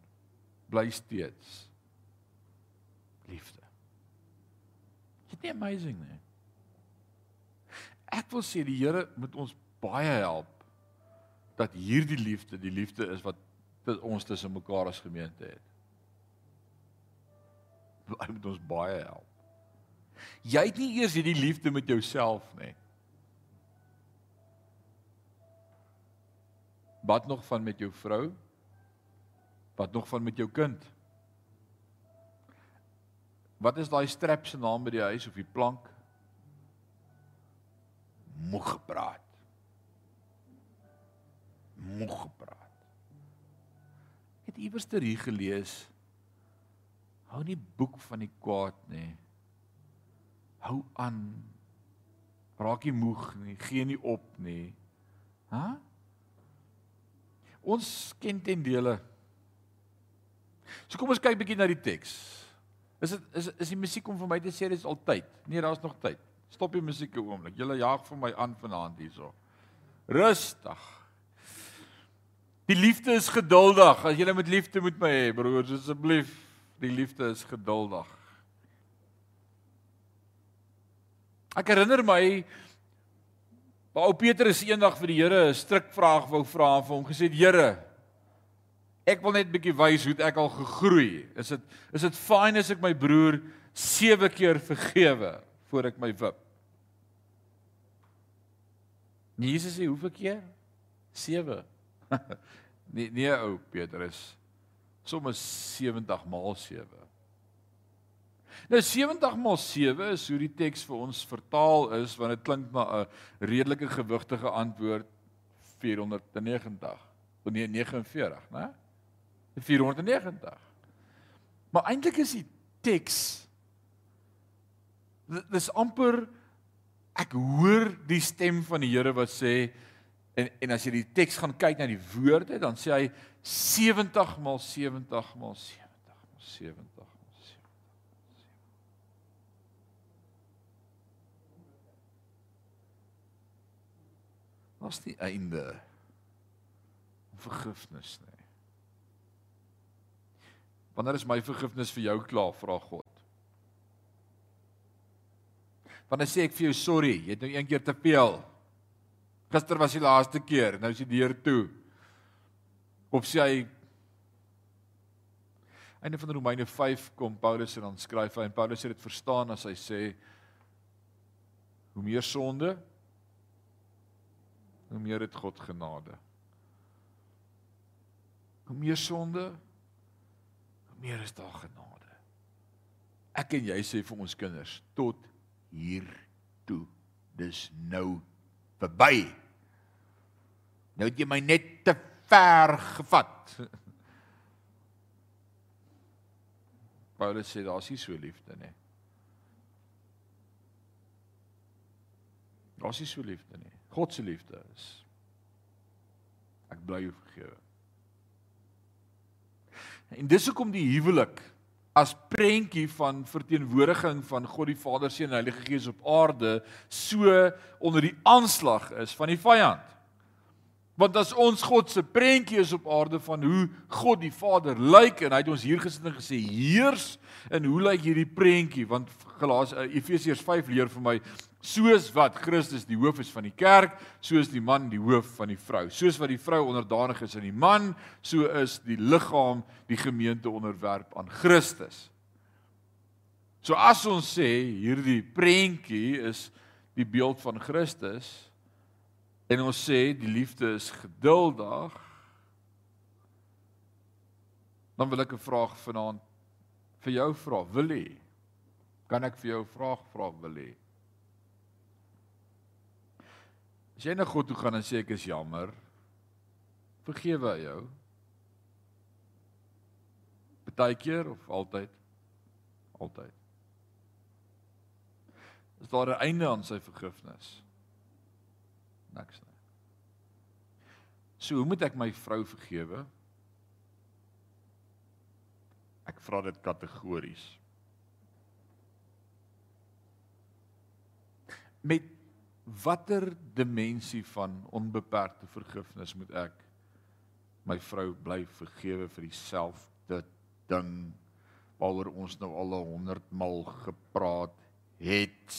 bly steeds liefde. Dit is amazing, nee. Ek wil sê die Here moet ons baie help dat hierdie liefde die liefde is wat ons tussen mekaar as gemeente het. Hy moet ons baie help. Jy het nie eers hierdie liefde met jouself nie. Wat nog van met jou vrou? Wat nog van met jou kind? Wat is daai strep se naam by die huis of die plank? Moeg gepraat. Moeg gepraat. Het iewers ter hier gelees. Hou nie boek van die kwaad nê. Hou aan. Raak nie moeg nie, gee nie op nie. Hæ? Huh? Ons ken ten dele. So kom ons kyk bietjie na die teks. Is dit is is die musiek om vir my te sê dis altyd? Nee, daar's nog tyd. Stop die musiek 'n oomblik. Julle jaag vir my aan vanaand hierso. Rustig. Die liefde is geduldig. As jy met liefde moet my hê, broers, asseblief. Die liefde is geduldig. Ek herinner my Maar ou Petrus eendag vir die Here 'n strikvraag wou vra en vir hom gesê: "Here, ek wil net bietjie wys hoe ek al gegroei. Is dit is dit fyn as ek my broer 7 keer vergewe voor ek my wip?" Jesus sê: "Hoeveel keer? 7." nee, nee ou Petrus. Sommige 70 maal 7. Nou 70 maal 7 is hoe die teks vir ons vertaal is want dit klink na 'n redelike gewigtige antwoord 490. Of nee 49, né? 490. Maar eintlik is die teks dis amper ek hoor die stem van die Here wat sê en en as jy die teks gaan kyk na die woorde dan sê hy 70 maal 70 maal 70 maal 70 Daar's nie einde om vergifnis nie. Wanneer is my vergifnis vir jou klaar, vra God. Wanneer sê ek vir jou sorry, jy het nou een keer te veel. Gister was die laaste keer, nou is die deur toe. Of sê hy Einde van Romeine 5 kom Paulus en dan skryf hy en Paulus het dit verstaan as hy sê hoe meer sonde hoe meer het God genade. Hoe meer sonde hoe meer is daar genade. Ek en jy sê vir ons kinders tot hier toe. Dis nou verby. Nou het jy my net te ver gevat. Paulus sê daar's nie so liefde nie. Daar's nie so liefde nie. God se liefde is ek bly vergewe. En dis hoekom die huwelik as prentjie van verteenwoordiging van God die Vader, Seun en Heilige Gees op aarde so onder die aanslag is van die vyand. Want as ons God se prentjie is op aarde van hoe God die Vader lyk en hy het ons hier gesit en gesê heers en hoe lyk hierdie prentjie want uh, Efesiërs 5 leer vir my soos wat Christus die hoof is van die kerk, so is die man die hoof van die vrou. Soos wat die vrou onderdanig is aan die man, so is die liggaam, die gemeente onderwerp aan Christus. So as ons sê hierdie prentjie is die beeld van Christus, En ons sê die liefde is geduldig. Dan wil ek 'n vraag vanaand vir jou vra, wil jy? Kan ek vir jou 'n vraag vra, wil jy? As jy na God toe gaan en sê ek is jammer, vergewe hy jou. Partykeer of altyd? Altyd. Is daar 'n einde aan sy vergifnis? niks nie. So hoe moet ek my vrou vergewe? Ek vra dit kategories. Met watter dimensie van onbeperkte vergifnis moet ek my vrou bly vergewe vir dieselfde ding waaroor ons nou al 100 mal gepraat het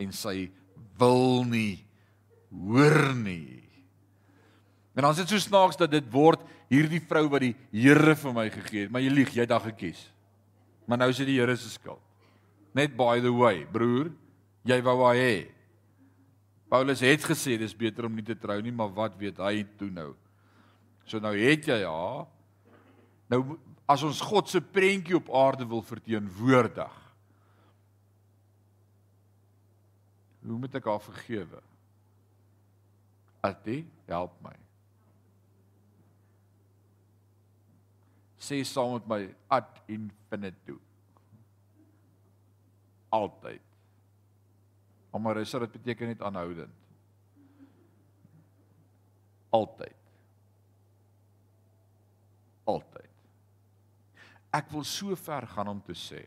en sy wil nie hoor nie. En dan is dit so snaaks dat dit word hierdie vrou wat die Here vir my gegee het, maar jy lieg, jy het daag gekies. Maar nou is dit die Here se skuld. Net by the way, broer, jy wou hy hê. Paulus het gesê dis beter om nie te trou nie, maar wat weet hy toe nou? So nou het jy ja. Nou as ons God se prentjie op aarde wil verteenwoordig. Hoe moet ek haar vergewe? Ati, help my. Sê saam met my ad infinitum. Altyd. Maar is dit beteken net aanhoudend. Altyd. Altyd. Ek wil so ver gaan om te sê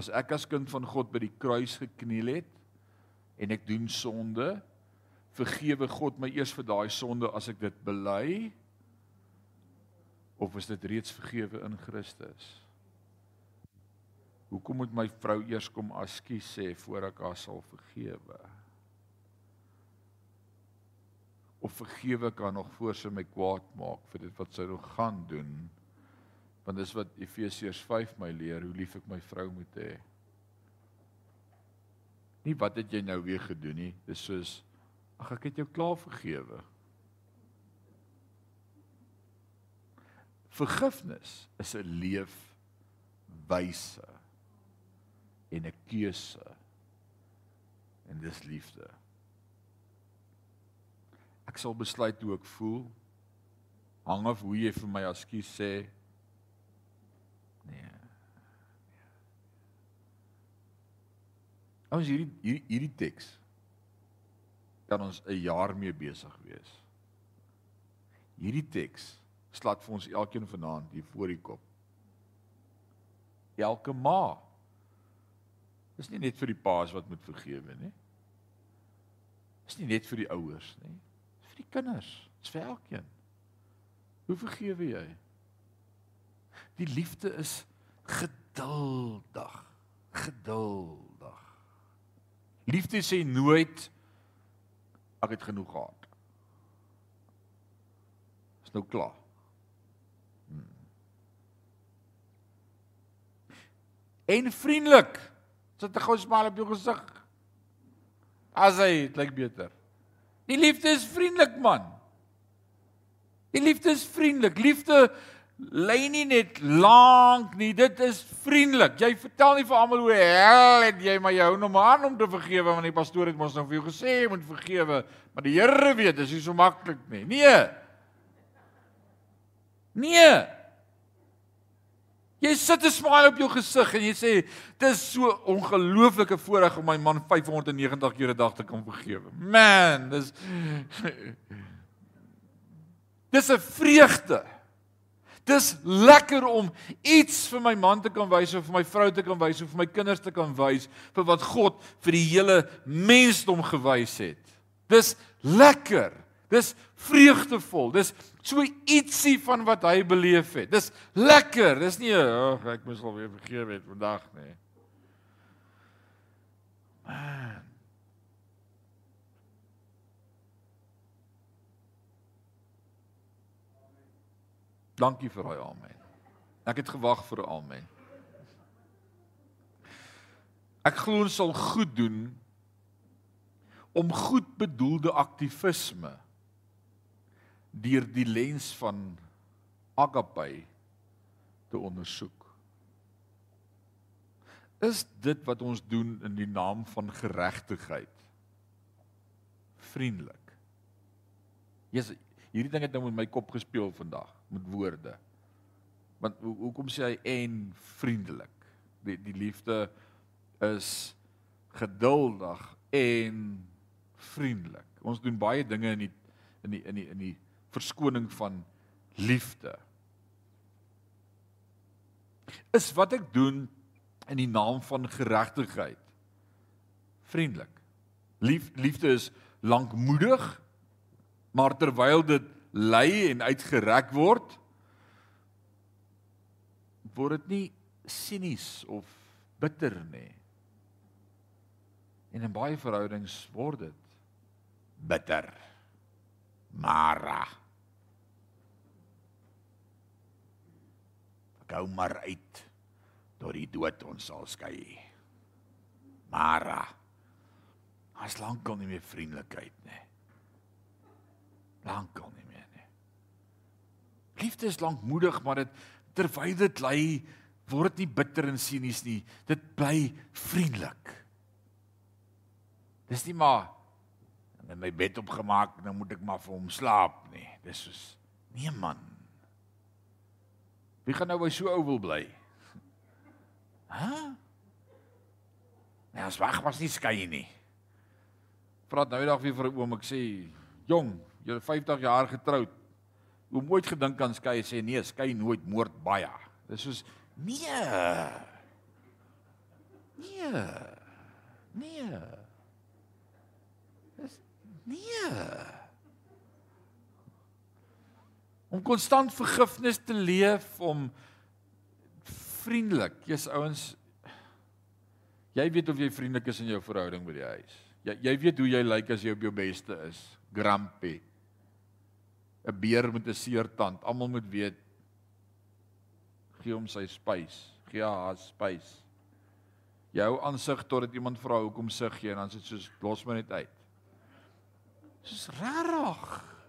as ek as kind van God by die kruis gekniel het en ek doen sonde vergewe God my eers vir daai sonde as ek dit bely of is dit reeds vergewe in Christus? Hoekom moet my vrou eers kom askies sê voor ek haar sal vergewe? Of vergewe kan nog voor sy my kwaad maak vir dit wat sy nog gaan doen? Want dis wat Efesiërs 5 my leer, hoe lief ek my vrou moet hê. Nie wat het jy nou weer gedoen nie, dis soos Ag ek het jou klaar vergewe. Vergifnis is 'n leefwyse en 'n keuse en dis liefde. Ek sal besluit hoe ek voel hang af hoe jy vir my askies sê. Nee. Ons hierdie hierdie, hierdie teks kan ons 'n jaar mee besig wees. Hierdie teks slaat vir ons elkeen vanaand hier voor die kop. Elke ma. Dis nie net vir die paas wat moet vergewe nie. Dis nie net vir die ouers nie. Dis vir die kinders. Dis vir elkeen. Hoe vergewe jy? Die liefde is geduldig. Geduldig. Liefde sê nooit ek het genoeg gehad. Is nou klaar. Hmm. En vriendelik. Sit 'n gou smaal op jou gesig. As hy lyk beter. Die liefde is vriendelik man. Die liefde is vriendelik. Liefde lê nie net lank nie, dit is vriendelik. Jy vertel nie vir almal hoe hel het jy maar jy hou nou maar aan om te vergewe want die pastoor het mos nou vir jou gesê jy moet vergewe, maar die Here weet dis nie so maklik nie. Nee. Nee. Jy sit 'n smile op jou gesig en jy sê dis so ongelooflike voorreg om my man 590 keer 'n dag te kan vergewe. Man, dis Dis 'n vreugde. Dis lekker om iets vir my man te kan wys of vir my vrou te kan wys of vir my kinders te kan wys vir wat God vir die hele mensdom gewys het. Dis lekker. Dis vreugdevol. Dis so ietsie van wat hy beleef het. Dis lekker. Dis nie ag ek moes al weer vergewe het vandag nie. Man. Dankie vir daai amen. Ek het gewag vir 'n amen. Ek glo ons sal goed doen om goed bedoelde aktivisme deur die lens van agape te ondersoek. Is dit wat ons doen in die naam van geregtigheid? Vriendelik. Jesus, hierdie ding het nou met my kop gespeel vandag met woorde. Want ho hoekom sê hy en vriendelik? Die die liefde is geduldig en vriendelik. Ons doen baie dinge in die in die in die in die verskoning van liefde. Is wat ek doen in die naam van geregtigheid vriendelik. Lief liefde is lankmoedig, maar terwyl dit lei en uitgerek word word dit nie sinies of bitter nie. En in baie verhoudings word dit bitter. Mara. Gou maar uit tot die dood ons sal skei. Mara. As lankal nie meer vriendelikheid nie. Lankal nie meer nie. Liefde is lankmoedig, maar dit terwyl dit lê, word dit nie bitter en sinies nie. Dit bly vriendelik. Dis nie maar in my bed opgemaak, nou moet ek maar vir hom slaap nie. Dis soos nee man. Wie gaan nou by so ou wil bly? Hæ? As wag was nie skei nie. Praat nou eendag weer vir 'n oom, ek sê, "Jong, jy's 50 jaar getroud. Hoe mooi gedink kan skei sê nee, skei nooit moord baie. Dis soos nee. Nee. Nee. Dis nee. Om konstant vergifnis te leef om vriendelik. Jy's ouens jy weet of jy vriendelik is in jou verhouding by die huis. Jy jy weet hoe jy lyk like as jy op jou beste is. Grumpy. 'n beer met 'n seer tand. Almal moet weet gee hom sy spys. Gee haar spys. Jou aansig totdat iemand vra hoekom sug jy en dan sê soos los my net uit. Dis rarig.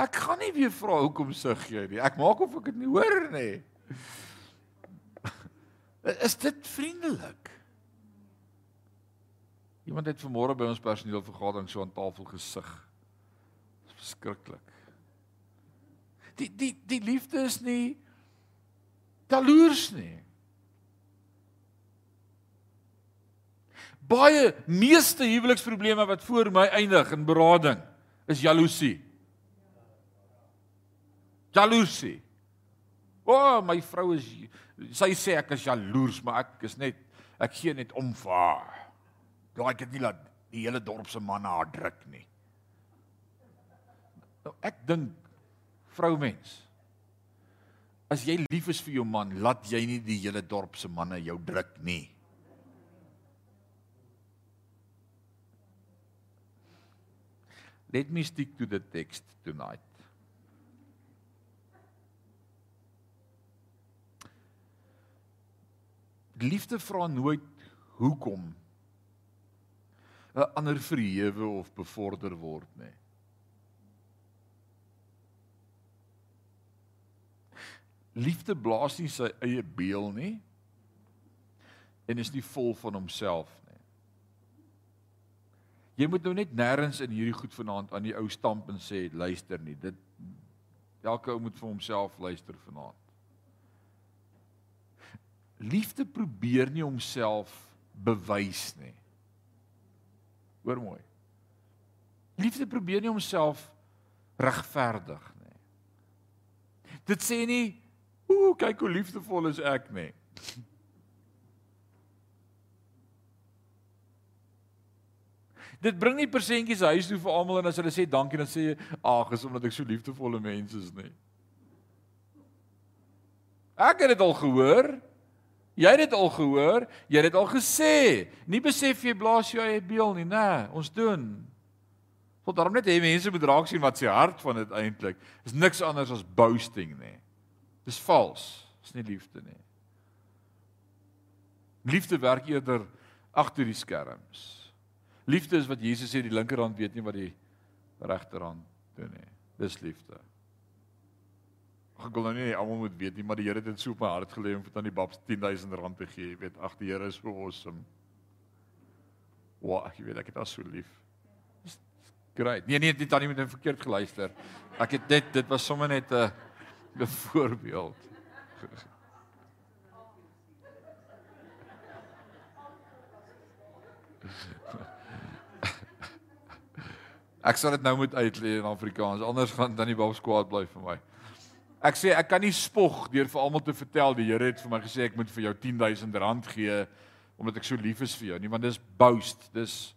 Ek gaan nie weer vra hoekom sug jy nie. Ek maak of ek dit nie hoor nie. Is dit vriendelik? Iemand het vanmôre by ons personeelvergadering so aan tafel gesug verskriklik. Die die die liefde is nie taloers nie. Baie meeste huweliksprobleme wat voor my eindig in berading is jaloesie. Jaloesie. O, oh, my vrou is sy sê ek is jaloers, maar ek is net ek gee net om vir haar. Daai ek het nie laat die hele dorp se manne haar druk nie. Nou ek dink vroumens as jy lief is vir jou man, laat jy nie die hele dorp se manne jou druk nie. Let me stick to the text tonight. Liefde vra nooit hoekom 'n ander verhewe of bevorder word nie. Liefde blaas nie sy eie beel nie en is nie vol van homself nie. Jy moet nou net nêrens in hierdie goed vanaand aan die ou stamp en sê luister nie. Dit elke ou moet vir homself luister vanaand. Liefde probeer nie homself bewys nie. Hoor mooi. Liefde probeer nie homself regverdig nie. Dit sê nie, "Ooh, kyk hoe liefdevol is ek nie." Dit bring nie persentjies huis toe vir almal en as hulle sê dankie dan sê jy, "Ag, is omdat ek so liefdevolle mense is nie." Ek het dit al gehoor. Jy het dit al gehoor, jy het dit al gesê. Nie besef jy blaas jou eie beel nie, nê? Ons doen. Want daarom net hê mense moet raak sien wat se hart van dit eintlik. Is niks anders as boasting, nê. Dis vals. Dis nie liefde nie. Liefde werk eerder agter die skerms. Liefde is wat Jesus sê die linkerhand weet nie wat die regterhand doen nie. Dis liefde. Ek glo nou nie almal moet weet nie, maar die Here het dit so op my hart gelê om vir tannie Babs 10000 rand te gee. Jy weet, ag die Here is so awesome. Wow, ek weet ek het haar so lief. Great. Nee nee, dit tannie moet net verkeerd geluister. Ek het dit dit was sommer net 'n 'n voorbeeld. Ek sal dit nou moet uitlei in Afrikaans, anders gaan dan die Babs kwaad bly vir my. Ek sê ek kan nie spog deur vir almal te vertel die Here het vir my gesê ek moet vir jou 10000 rand gee omdat ek so lief is vir jou. Nie want dis boast dis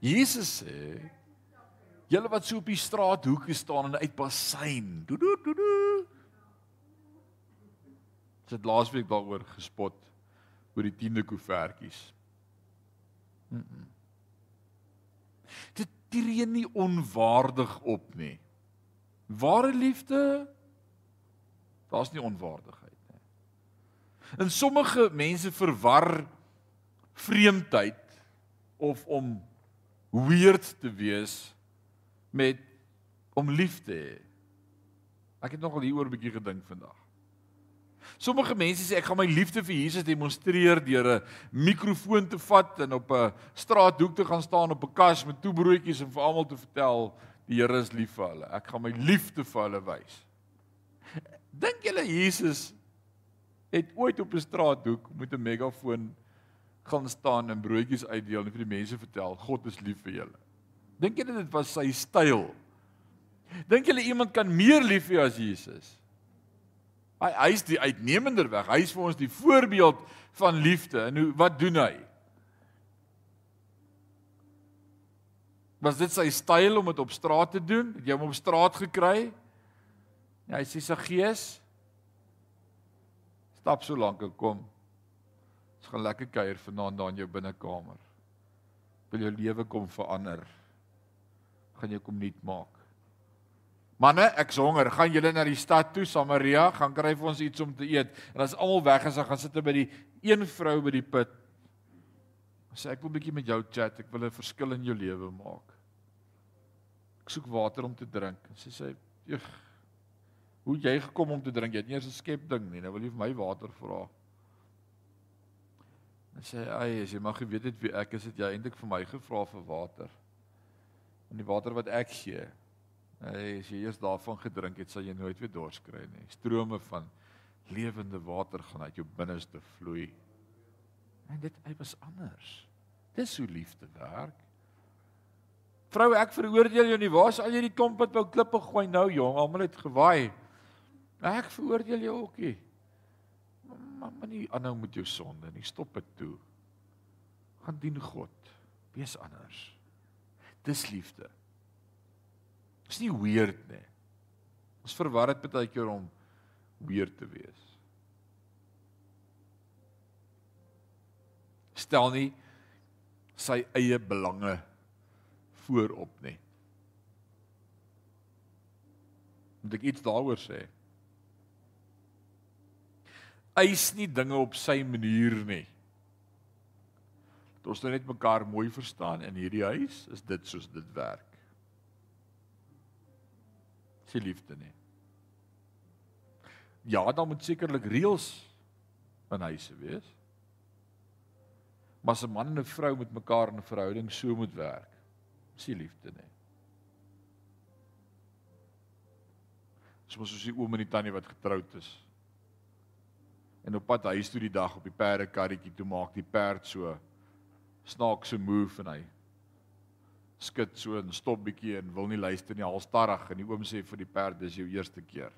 Jesus sê julle wat so op die straathoeke staan en uit basyn. Do do do do. Dit het laasweek daaroor gespot oor die 10de koevertjies. Mm -mm. Dit tree nie onwaardig op nie. Ware liefde daar's nie onwaardigheid nie. En sommige mense verwar vreemdheid of om weird te wees met om lief te hê. Ek het nogal hieroor 'n bietjie gedink vandag. Sommige mense sê ek gaan my liefde vir Jesus demonstreer deur 'n mikrofoon te vat en op 'n straathoek te gaan staan op 'n kas met toebroodjies en vir almal te vertel die Here is lief vir hulle. Ek gaan my liefde vir hulle wys. Dink julle Jesus het ooit op 'n straathoek met 'n megafoon gaan staan en broodjies uitdeel en vir die mense vertel God is lief vir julle. Dink jy dit was sy styl? Dink jy iemand kan meer lief hê as Jesus? Hy hy's die uitnemender weg. Hy's vir ons die voorbeeld van liefde. En hoe wat doen hy? Was dit sy styl om dit op straat te doen? Het jy hom op straat gekry? Ja, hy sê sy gees stap so lank en kom gaan lekker kuier vanaand daar in jou binnekamer. Wil jou lewe kom verander. Gaan jou kom nuut maak. Manne, ek honger. Gaan julle na die stad toe, Samaria, gaan kry vir ons iets om te eet. En as almal weg is, dan gaan sit by die een vrou by die put. Sê ek wil 'n bietjie met jou chat. Ek wil 'n verskil in jou lewe maak. Ek soek water om te drink. Sy sê, "Eg, hoe jy gekom om te drink? Jy het nie eers 'n skep ding nie. Nou wil jy vir my water vra." En sê hy, as jy mag geweet het wie ek is, het jy eintlik vir my gevra vir water. En die water wat ek gee Hey, as jy eers daarvan gedrink het, sal jy nooit weer dors kry nie. Strome van lewende water gaan uit jou binneste vloei. En dit hy was anders. Dis hoe liefde werk. Vrou, ek veroordeel jou nie. Waar is al hierdie klomp wat wou klippe gooi nou, jong? Almal het gewaai. Ek veroordeel jou ook nie. Maar maar nie aanhou met jou sonde nie. Stop dit toe. Gaan dien God. Wees anders. Dis liefde. Dis nie weird nie. Ons verwar dit baie keer om weird te wees. Stel nie sy eie belange voorop nie. Moet ek iets daaroor sê? Eis nie dinge op sy manier nie. Dat ons nou net mekaar mooi verstaan in hierdie huis, is dit soos dit werk. Sy liefde nie. Ja, dan moet sekerlik reëls in huise wees. Maar as 'n man en 'n vrou met mekaar in 'n verhouding so moet werk, is nie liefde nie. Soos soos die oom en die tannie wat getroud is. En op pad huis toe die dag op die perdekarretjie toe maak die perd so snaakse move en hy skud so en stop bietjie en wil nie luister nie, halstarrig en die oom sê vir die perd dis jou eerste keer.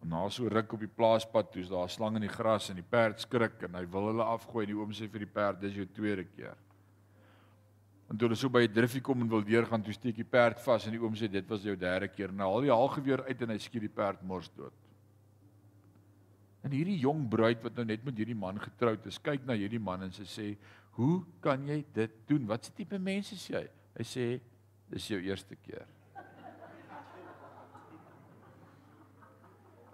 En na so ruk op die plaaspad toe is daar 'n slang in die gras en die perd skrik en hy wil hulle afgooi en die oom sê vir die perd dis jou tweede keer. En toe hulle so by 'n driffie kom en wil deurgaan, toe steek die perd vas en die oom sê dit was jou derde keer. Nou haal die haalgeweer uit en hy skiet die perd mors dood. En hierdie jong bruid wat nou net met hierdie man getroud is, kyk na hierdie man en sy sê, "Hoe kan jy dit doen? Wat se tipe mens is jy?" Hy sê, "Dis jou eerste keer."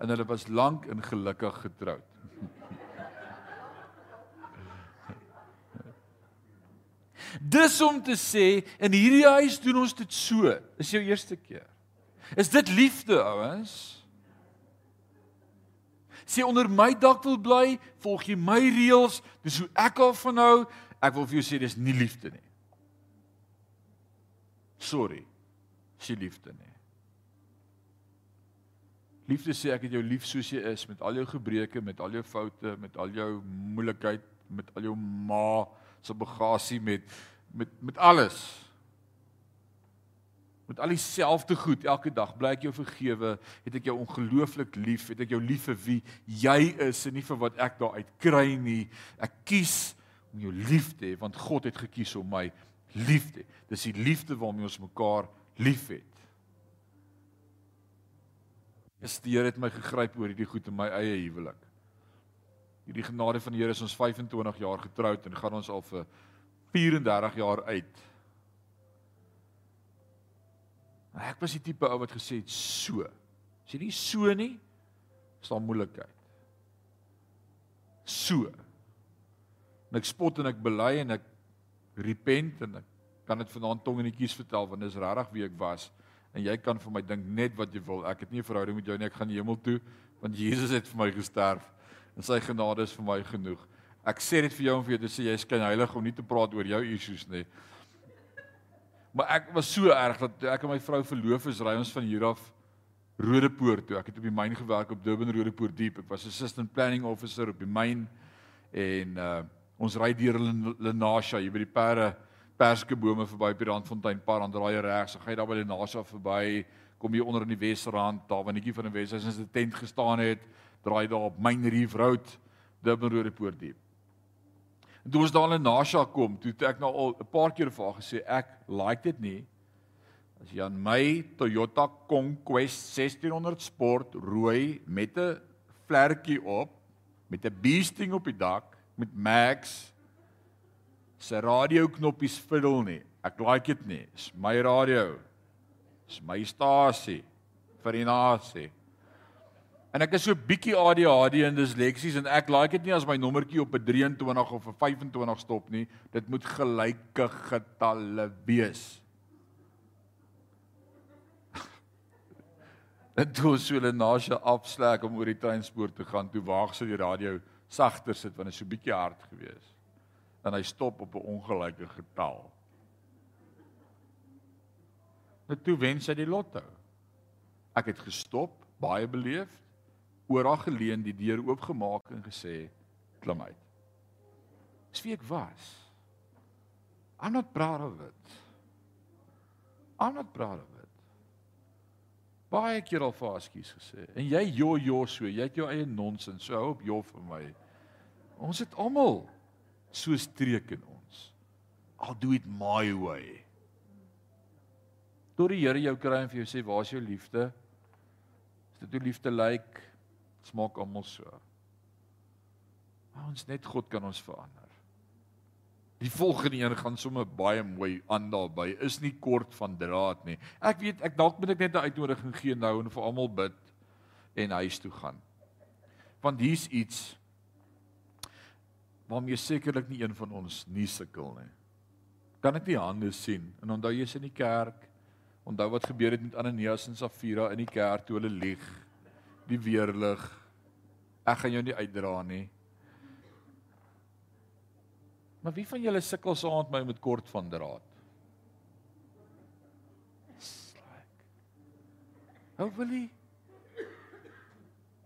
en hulle was lank en gelukkig getroud. Dis om te sê in hierdie huis doen ons dit so. Is jou eerste keer. Is dit liefde, ouens? Sê onder my dak wil bly, volg jy my reëls, dis hoe ek al van hou. Ek wil vir jou sê dis nie liefde nie. Sorry. Dis nie liefde nie. Liefde sê ek het jou lief soos jy is met al jou gebreke, met al jou foute, met al jou moeilikheid, met al jou ma se bagasie met met met alles. Met al dieselfde goed elke dag bly ek jou vergewe, het ek jou ongelooflik lief, het ek jou lief vir wie jy is en nie vir wat ek daar uit kry nie. Ek kies om jou lief te hê want God het gekies om my lief te hê. Dis die liefde waarmee ons mekaar liefhet. Is die Here het my gegryp oor hierdie goed in my eie huwelik. Hierdie genade van die Here is ons 25 jaar getroud en gaan ons al vir 34 jaar uit. Ek was die tipe ou wat gesê het so. As jy nie so nie, is daar moeilikheid. So. En ek spot en ek bely en ek repent en ek kan dit vanaand tong en netjies vertel want dis regtig wie ek was en jy kan vir my dink net wat jy wil. Ek het nie 'n verhouding met jou nie. Ek gaan hemel toe want Jesus het vir my gesterf en sy genade is vir my genoeg. Ek sê dit vir jou om vir jou te sê jy is skyn heilig om nie te praat oor jou issues nie. Maar ek was so erg dat ek en my vrou verloof is, ry ons van hier af Rodepoort toe. Ek het op die myn gewerk op Durban Rodepoort Diep. Ek was assistant planning officer op die myn en uh ons ry deur Lenasha hier by die perde perskebome verby die Randfontein paar aan draai regs, so gaan daar by die NASA verby, kom jy onder in die Wesrand, daar waar netjie van die Wes, as 'n tent gestaan het, draai daar op Main Reef Road, Durban Road Poort diep. En toe ons daar in NASA kom, toe het ek nou al 'n paar keer vir haar gesê ek like dit nie. As jy aan my Toyota Conquest 1600 Sport rooi met 'n vlerkie op, met 'n beasting op die dak, met Max se radio knoppies fiddle nie. Ek like dit nie. Dis my radio. Dis my stasie vir die nasie. En ek is so bietjie ADHD en disleksies en ek like dit nie as my nommertjie op 'n 23 of 'n 25 stop nie. Dit moet gelyke getalle wees. En toe so hulle na sy afslek om oor die treinspoor te gaan, toe waag sy die radio sagter sit want dit is so bietjie hard geweest en hy stop op 'n ongelyke getal. Net toe wen sy die lotto. Ek het gestop, baie beleef, oor haar geleen, die deur oopgemaak en gesê, "Klim uit." Dis wie ek was. I'm not proud of it. I'm not proud of it. Baie keer al vir askies gesê. En jy jo jo so, jy het jou eie nonsens. So hou op jo vir my. Ons het almal so streek in ons. I'll do it my way. Tot die Here jou kry en vir jou sê, "Waar is jou liefde?" As dit jou liefde lyk, smaak almal so. Maar ons net God kan ons verander. Die volgende een gaan sommer baie mooi aan daarby. Is nie kort van draad nie. Ek weet ek dalk moet ek net 'n uitnodiging gee nou en vir almal bid en huis toe gaan. Want hier's iets waarmee sekerlik nie een van ons nie sukkel nie. Kan ek nie hande sien? En onthou jy's in die kerk. Onthou wat gebeur het met Ananias en Safira in die kerk toe hulle lieg. Die weerlig. Ek gaan jou nie uitdra nie. Maar wie van julle sukkel met my met kort van draad? Hou wil jy?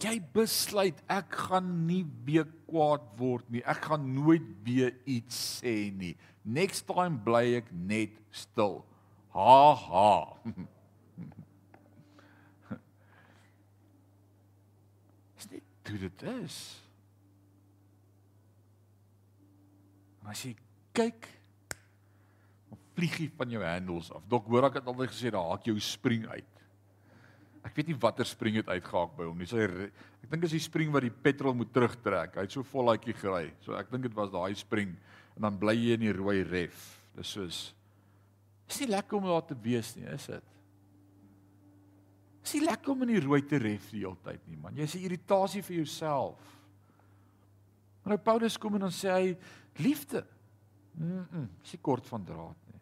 Jy besluit ek gaan nie weer kwaad word nie. Ek gaan nooit weer iets sê nie. Next time bly ek net stil. Ha ha. Dit dit is. Dit is. En as jy kyk, dan vlieg jy van jou handles af. Dok hoor ek het altyd gesê daar haak jou spring uit. Ek weet nie watter spring het uitgehaak by hom nie. Sy ek dink as die spring wat die petrol moet terugtrek. Hy het so voluitjie gery. So ek dink dit was daai spring en dan bly jy in die rooi ref. Dis soos Is nie lekker om daar te wees nie, is dit? Is nie lekker om in die rooi te ref die hele tyd nie, man. Jy's 'n irritasie vir jouself. Maar nou Paulus kom en dan sê hy liefde. Mm, -mm is kort van draad nie.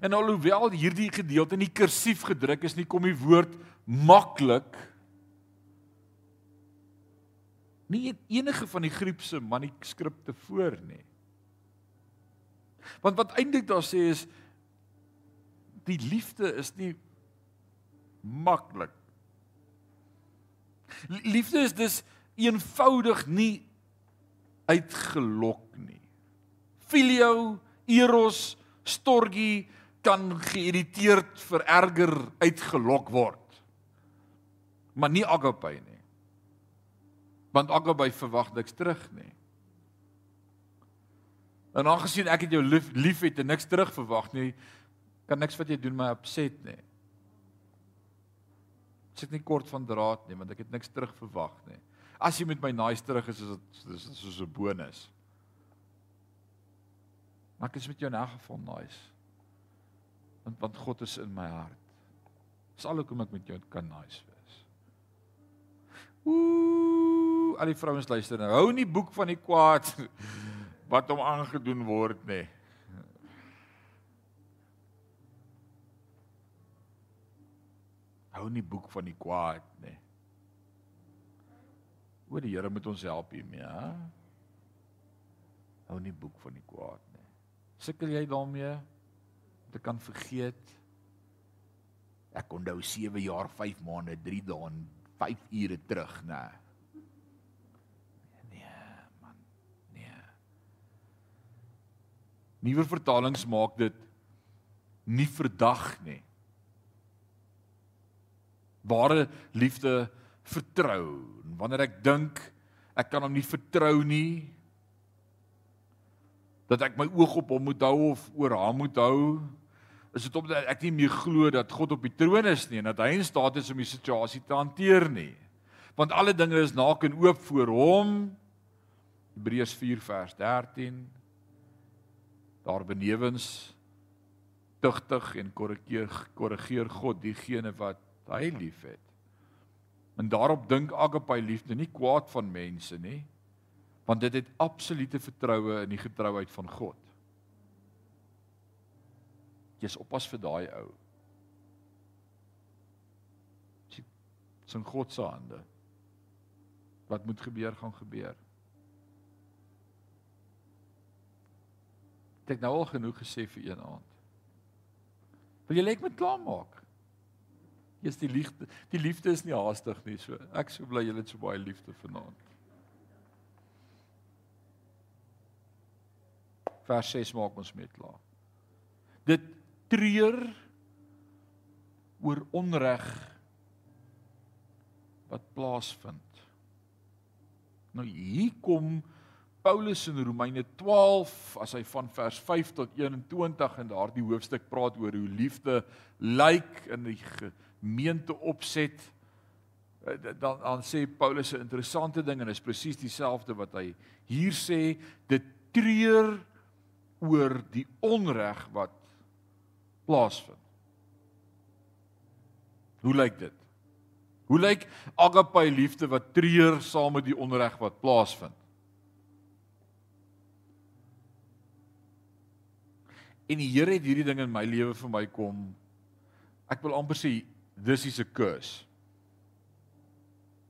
En alhoewel hierdie gedeelte nie kursief gedruk is nie, kom die woord maklik nie in enige van die Griekse manuskripte voor nie. Want wat eintlik daar sê is die liefde is nie maklik. Liefde is dus eenvoudig nie uitgelok nie. Filio, eros, storgie kan geïrriteerd, vererger, uitgelok word. Maar nie agape nie. Want agape verwag niks terug nie. En aangesien ek het jou lief, lief het en niks terug verwag nie, kan niks wat jy doen my opset nie. Ek sit nie kort van draad nie want ek het niks terug verwag nie. As jy met my nice terug is, is dit is soos 'n bonus. Maar ek is met jou in 'n geval nice. Want want God is in my hart. Dis al hoekom ek met jou kan nice wees. Ooh, al die vrouens luister nou. Hou nie boek van die kwaad wat hom aangedoen word nie. Hou nie boek van die kwaad nie. O, die Here moet ons help hiermee, hè? Hou nie boek van die kwaad nie. Sukkel jy daarmee? Om te kan vergeet? Ek onthou 7 jaar, 5 maande, 3 dae en 5 ure terug, nê. Nee, man. Nee. Nuwe vertalings maak dit nie verdag nie. Ware liefde vertrou. En wanneer ek dink ek kan hom nie vertrou nie, dat ek my oog op hom moet hou of oor haar moet hou, is dit omdat ek nie meer glo dat God op die troon is nie en dat hy in staat is om die situasie te hanteer nie. Want alle dinge is naak en oop voor hom. Hebreërs 4 vers 13. Daar benewens tugtig en korrigeer korrigeer God diegene wat hy liefhet. En daarop dink agape liefde nie kwaad van mense nie, want dit het absolute vertroue in die getrouheid van God. Jy's oppas vir daai ou. Dis in God se hande. Wat moet gebeur gaan gebeur. Het ek nou al genoeg gesê vir een aand? Wil jy net met klaar maak? Jy's die liefde. Die liefde is nie haastig nie, so ek sou bly julle het so baie liefde vanaand. Vers 6 maak ons met klaar. Dit treur oor onreg wat plaasvind. Nou hier kom Paulus in Romeine 12 as hy van vers 5 tot 21 in daardie hoofstuk praat oor hoe liefde lyk in die gemeente opset eh, dan dan sê Paulus 'n interessante ding en is presies dieselfde wat hy hier sê dit treur oor die onreg wat plaasvind. Hoe lyk dit? Hoe lyk agape liefde wat treur saam met die onreg wat plaasvind? En die Here het hierdie ding in my lewe vir my kom. Ek wil amper sê dis is 'n curse.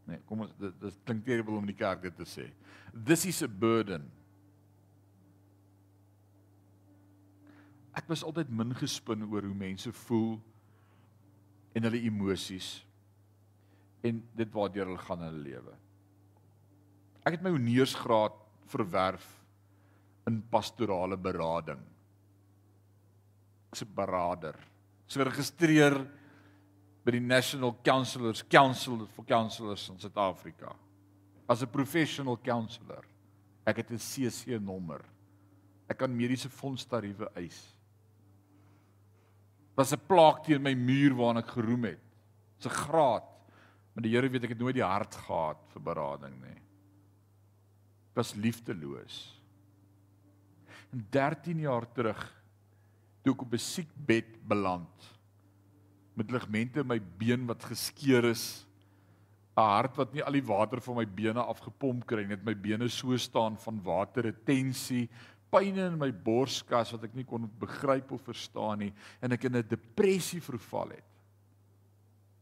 Nee, kom ons dit, dit klink terrible om in die kerk dit te sê. This is a burden. Ek was altyd min gespin oor hoe mense voel en hulle emosies en dit waartoe hulle gaan in hulle lewe. Ek het my honeursgraad verwerf in pastorale berading. Ek's 'n berader. Ek's geregistreer by die National Councillors Council for Councillors in Suid-Afrika as 'n professional counsellor. Ek het 'n CC nommer. Ek kan mediese fondstariewe eis was 'n plaak teen my muur waarna ek geroem het. 'n graad. Maar die Here weet ek het nooit die hart gehad vir berading nie. Ek was liefdeloos. En 13 jaar terug toe ek op 'n siekbed beland met ligamente in my been wat geskeur is, 'n hart wat nie al die water van my bene afgepomp kry nie, net my bene so staan van waterretensie, pyne in my borskas wat ek nie kon begryp of verstaan nie en ek in 'n depressie verval het.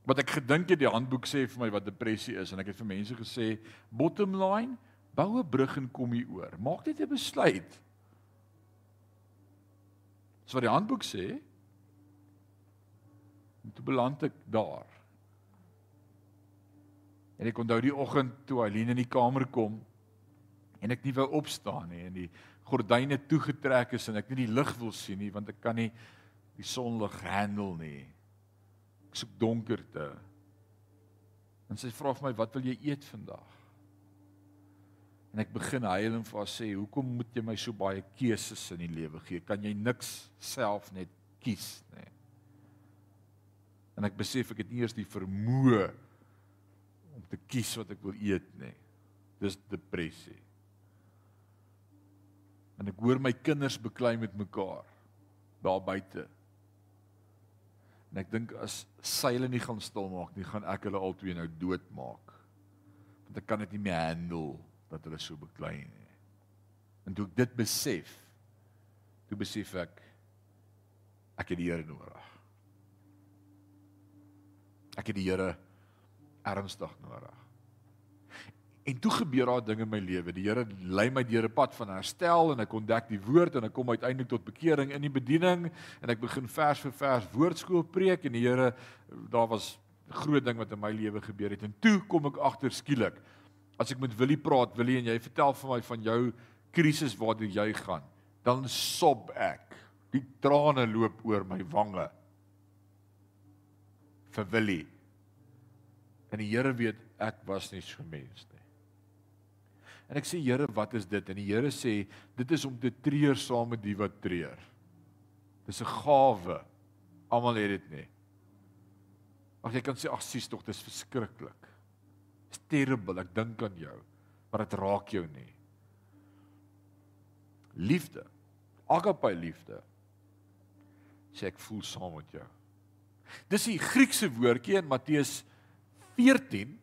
Wat ek gedink het die handboek sê vir my wat depressie is en ek het vir mense gesê bottom line bou 'n brug en kom hier oor. Maak net 'n besluit. Dis wat die handboek sê. En toe beland ek daar. En ek onthou die oggend toe Aline in die kamer kom en ek nie wou opstaan nie en die gordyne toegetrek is en ek nie die lig wil sien nie want ek kan nie die sonlig handle nie. Ek soek donkerte. En sy vra vir my, "Wat wil jy eet vandag?" En ek begin huil en vir haar sê, "Hoekom moet jy my so baie keuses in die lewe gee? Kan jy niks self net kies nie?" En ek besef ek het nie eers die vermoë om te kies wat ek wil eet nie. Dis depressie en ek hoor my kinders beklei met mekaar daar buite. En ek dink as sy hulle nie gaan stil maak nie, gaan ek hulle albei nou doodmaak. Want ek kan dit nie meer handle dat hulle so beklei nie. En toe ek dit besef, toe besef ek ek het die Here nodig. Ek het die Here ernstig nodig. En toe gebeur daar dinge in my lewe. Die Here lei my deur 'n pad van herstel en ek ontdek die woord en ek kom uiteindelik tot bekering in die bediening en ek begin vers vir vers woordskool preek en die Here daar was 'n groot ding wat in my lewe gebeur het. En toe kom ek agter skielik as ek met Willie praat, Willie en jy vertel vir my van jou krisis waartoe jy gaan, dan sob ek. Die trane loop oor my wange. vir Willie. En die Here weet ek was nie so mens nie. En ek sê Here, wat is dit? En die Here sê dit is om te treur saam met die wat treur. Dis 'n gawe. Almal het dit nie. Ag jy kan sê ag sies tog dis verskriklik. Dis terrible. Ek dink aan jou, maar dit raak jou nie. Liefde. Agape liefde. Sê ek voel saam met jou. Dis die Griekse woordjie in Matteus 14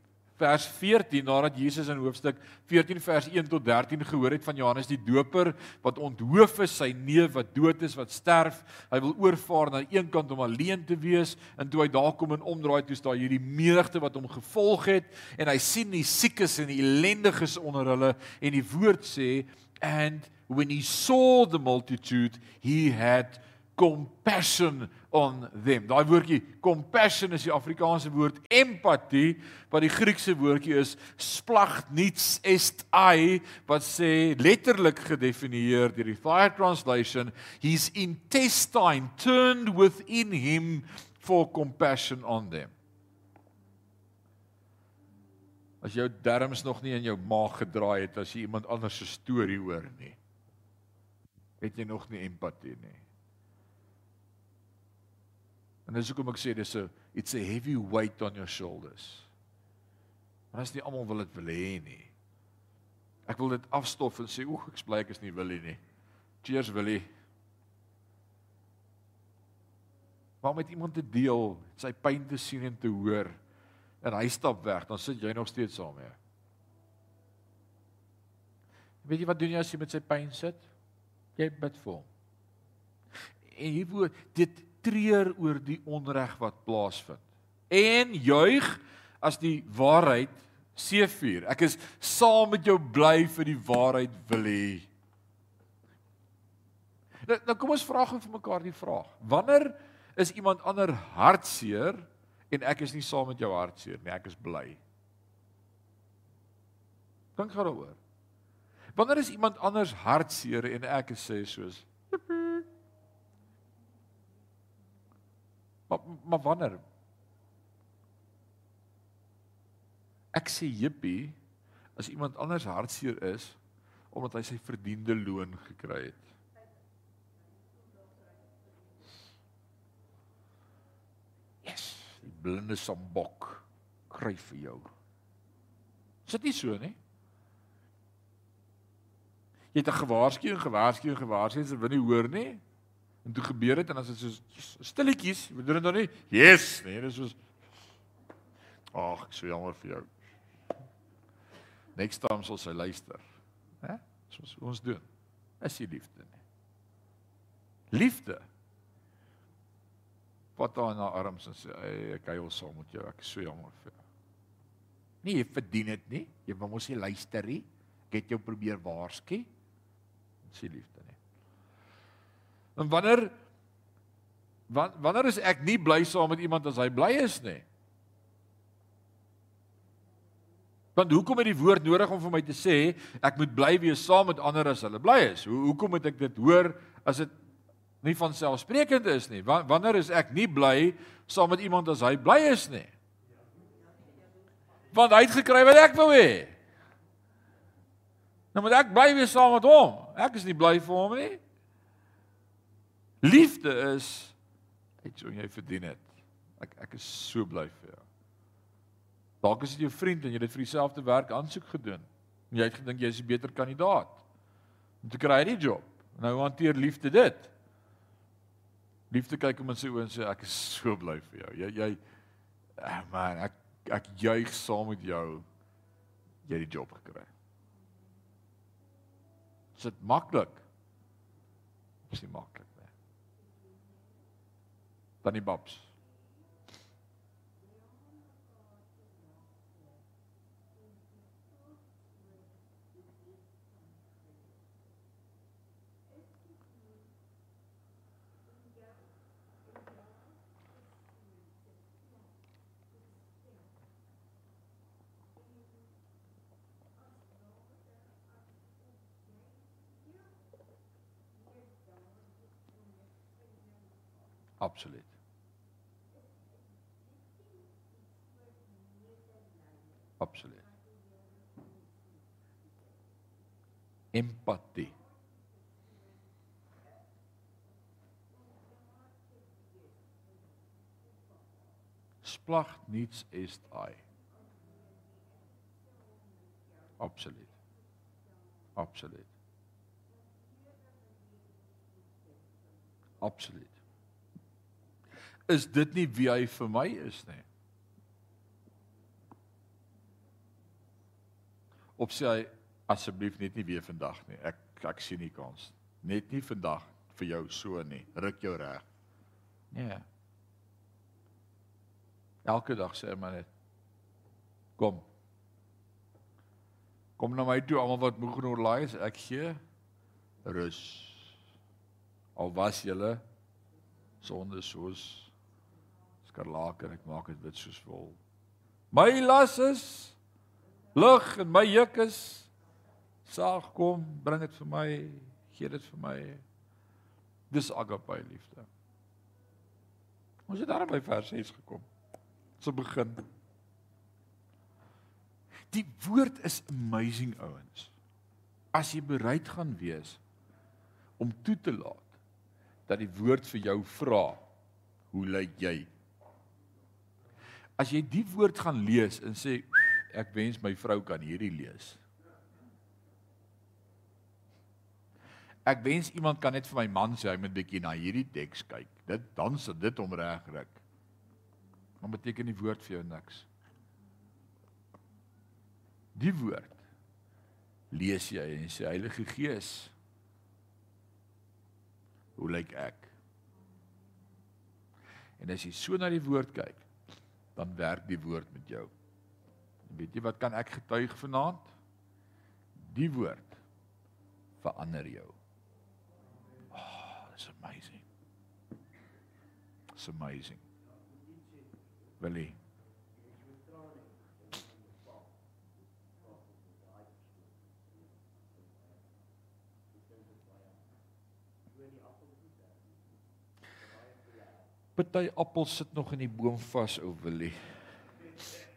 vers 14 nadat Jesus in hoofstuk 14 vers 1 tot 13 gehoor het van Johannes die Doper wat onthoof is sy neef wat dood is wat sterf. Hy wil oorvaar na een kant om alleen te wees en toe hy daar kom en omdraai toe staan hierdie menigte wat hom gevolg het en hy sien die siekes en die ellendiges onder hulle en die woord sê and when he saw the multitude, he had compassion on them. Daai woordjie compassion is die Afrikaanse woord empathie, wat die Griekse woordjie is splagniets est ai wat sê letterlik gedefinieer deur die Fire translation, his intestine turned within him for compassion on them. As jou darmes nog nie in jou maag gedraai het as jy iemand anders se storie hoor nie, het jy nog nie empatie nie. En dis hoekom ek sê dis 'n it's a heavy weight on your shoulders. Maar as nie almal wil dit wil hê nie. Ek wil dit afstof en sê oek ek bly ek is nie Willie nie. Cheers Willie. Maar met iemand te deel, sy pyn te sien en te hoor en hy stap weg, dan sit jy nog steeds saam mee. Weet jy wat doen jy as jy met sy pyn sit? Jy bid vir hom. En hier word dit treur oor die onreg wat plaasvind. En juig as die waarheid seëvier. Ek is saam met jou bly vir die waarheid wil hê. Nou, nou kom ons vra gou vir mekaar die vraag. Wanneer is iemand ander hartseer en ek is nie saam met jou hartseer nie, ek is bly. Dink daaroor. Wanneer is iemand anders hartseer en ek sê soos Maar maar wanneer? Ek sê jippie as iemand anders hartseer is omdat hy sy verdiende loon gekry het. Yes, die blinde sambok kry vir jou. Is dit nie so nie? Jy het 'n gewaarsku en gewaarsku en gewaarsku en jy wil nie hoor nie. En toe gebeur dit en as dit so stilletjies, we doen dit dan nie. Yes, nee, dis so Ag, ek sou jammer vir jou. Next time sal sy luister. Hè? Soos ons doen. Is jy liefde nie? Liefde. Wat dan na arms en sê, "Ey, ek huil saam met jou. Ek is so jammer vir jou." Nee, jy verdien dit nie. Jy moet nie luister nie. Ek het jou probeer waarsku. Dis liefde nie. En wanneer wanneer is ek nie bly saam met iemand as hy bly is nie? Want hoekom het die woord nodig om vir my te sê ek moet bly wees saam met ander as hulle bly is? Hoe hoekom moet ek dit hoor as dit nie van selfsprekend is nie? Wanneer is ek nie bly saam met iemand as hy bly is nie? Want hy het gekry wat ek wou hê. Nou moet ek bly wees saam met hom. Ek is nie bly vir hom nie. Liefde is iets wat jy verdien het. Ek ek is so bly vir jou. Dalk is dit jou vriend en jy het vir dieselfde werk aansoek gedoen. En jy het gedink jy is 'n beter kandidaat om te kry die job. Nou hanteer liefde dit. Liefde kyk hom in sy oë en sê ek is so bly vir jou. Jy jy ah, man, ek ek juig saam met jou jy het die job gekry. Is dit maklik? Is dit maklik? Tannie Babs. Absoluut. Absoluut. Empatie. Splagt niets est ai. Absoluut. Absoluut. Absoluut. Is dit nie wie hy vir my is nie? Of sê hy asseblief net nie weer vandag nie. Ek ek sien nie kans. Net nie vandag vir jou so nie. Ruk jou reg. Nee. Elke dag sê maar net kom. Kom na my toe almal wat moeg en oorlaai is. Ek gee rus. Al was julle sonde soos skarlaken, ek maak dit wit soos wol. My las is lig en my juk is saag kom, bring dit vir my, gee dit vir my. Dis agape liefde. Ons het daar by vers 6 gekom. So begin. Die woord is amazing ouens. As jy bereid gaan wees om toe te laat dat die woord vir jou vra, hoe lyk jy? As jy die woord gaan lees en sê ek wens my vrou kan hierdie lees. Ek wens iemand kan net vir my man sê hy moet bietjie na hierdie teks kyk. Dit dan sit dit om regryk. Maar beteken die woord vir jou niks. Die woord lees jy en sê Heilige Gees hoe lyk ek? En as jy so na die woord kyk, dan werk die woord met jou. Weet jy wat kan ek getuig vanaand? Die woord verander jou. It's amazing. It's amazing. Willie. Party appels sit nog in die boom vas, ou Willie.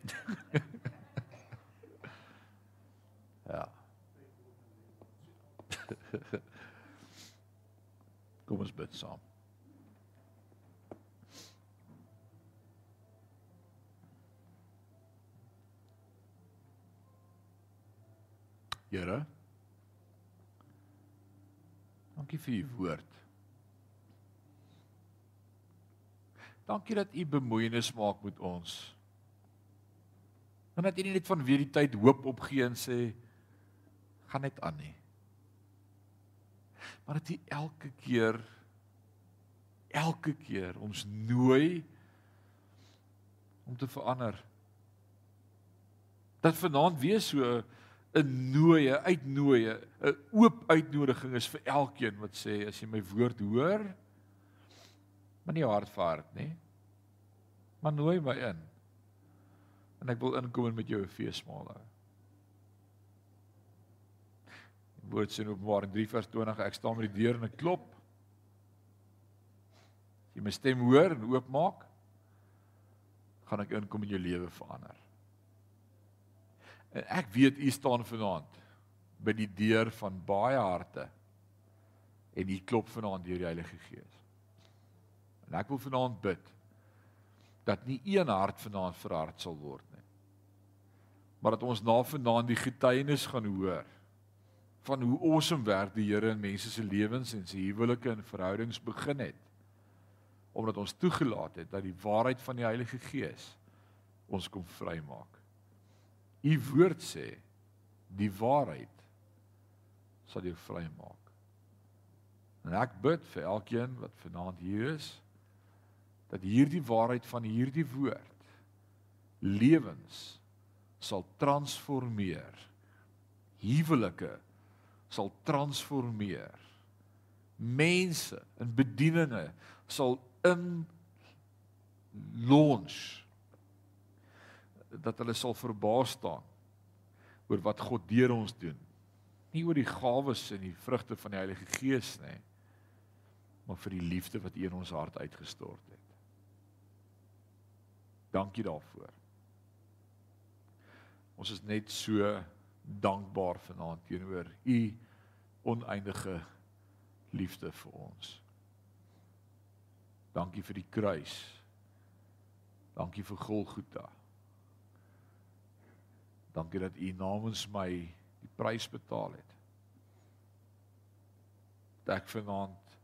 ja. Kom ons bid saam. Here. Dankie vir u woord. Dankie dat u bemoeienis maak met ons. En dat u nie net van weer die tyd hoop opgee en sê gaan net aan nie maar dat hy elke keer elke keer ons nooi om te verander. Dat vanaand weer so 'n nooi, 'n uitnooi, 'n oop uitnodiging is vir elkeen wat sê as jy my woord hoor, maar nie hard vaart nie. Maar nooi my in. En ek wil inkom en met jou 'n feesmaal hou. Woord sê in Openbaring 3 vers 20 ek staan by die deur en ek klop. As jy my stem hoor en oopmaak, gaan ek inkom en jou lewe verander. En ek weet u staan vanaand by die deur van baie harte en u klop vanaand deur die Heilige Gees. En ek wil vanaand bid dat nie een hart vanaand verhard sal word nie. Maar dat ons na vanaand die getuienis gaan hoor van hoe awesome werk die Here in mense se lewens en se huwelike en verhoudings begin het. Omdat ons toegelaat het dat die waarheid van die Heilige Gees ons kom vrymaak. U woord sê die waarheid sal jou vrymaak. En ek bid vir elkeen wat vanaand hier is dat hierdie waarheid van hierdie woord lewens sal transformeer. Huwelike sal transformeer. Mense in bedieninge sal in launch dat hulle sal verbaas staan oor wat God deur ons doen. Nie oor die gawes en die vrugte van die Heilige Gees nie, maar vir die liefde wat in ons hart uitgestort het. Dankie daarvoor. Ons is net so dankbaar vanaand teenoor U oneindige liefde vir ons. Dankie vir die kruis. Dankie vir Golgotha. Dankie dat U namens my die prys betaal het. Dat ek vanaand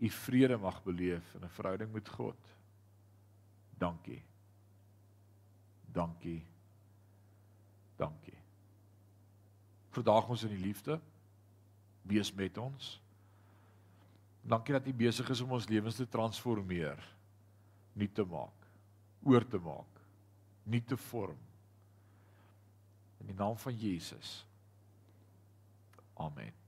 U vrede mag beleef in 'n verhouding met God. Dankie. Dankie. Dankie. Verdaag ons in die liefde wees met ons. Dankie dat U besig is om ons lewens te transformeer, nuut te maak, oor te maak, nuut te vorm. In die naam van Jesus. Amen.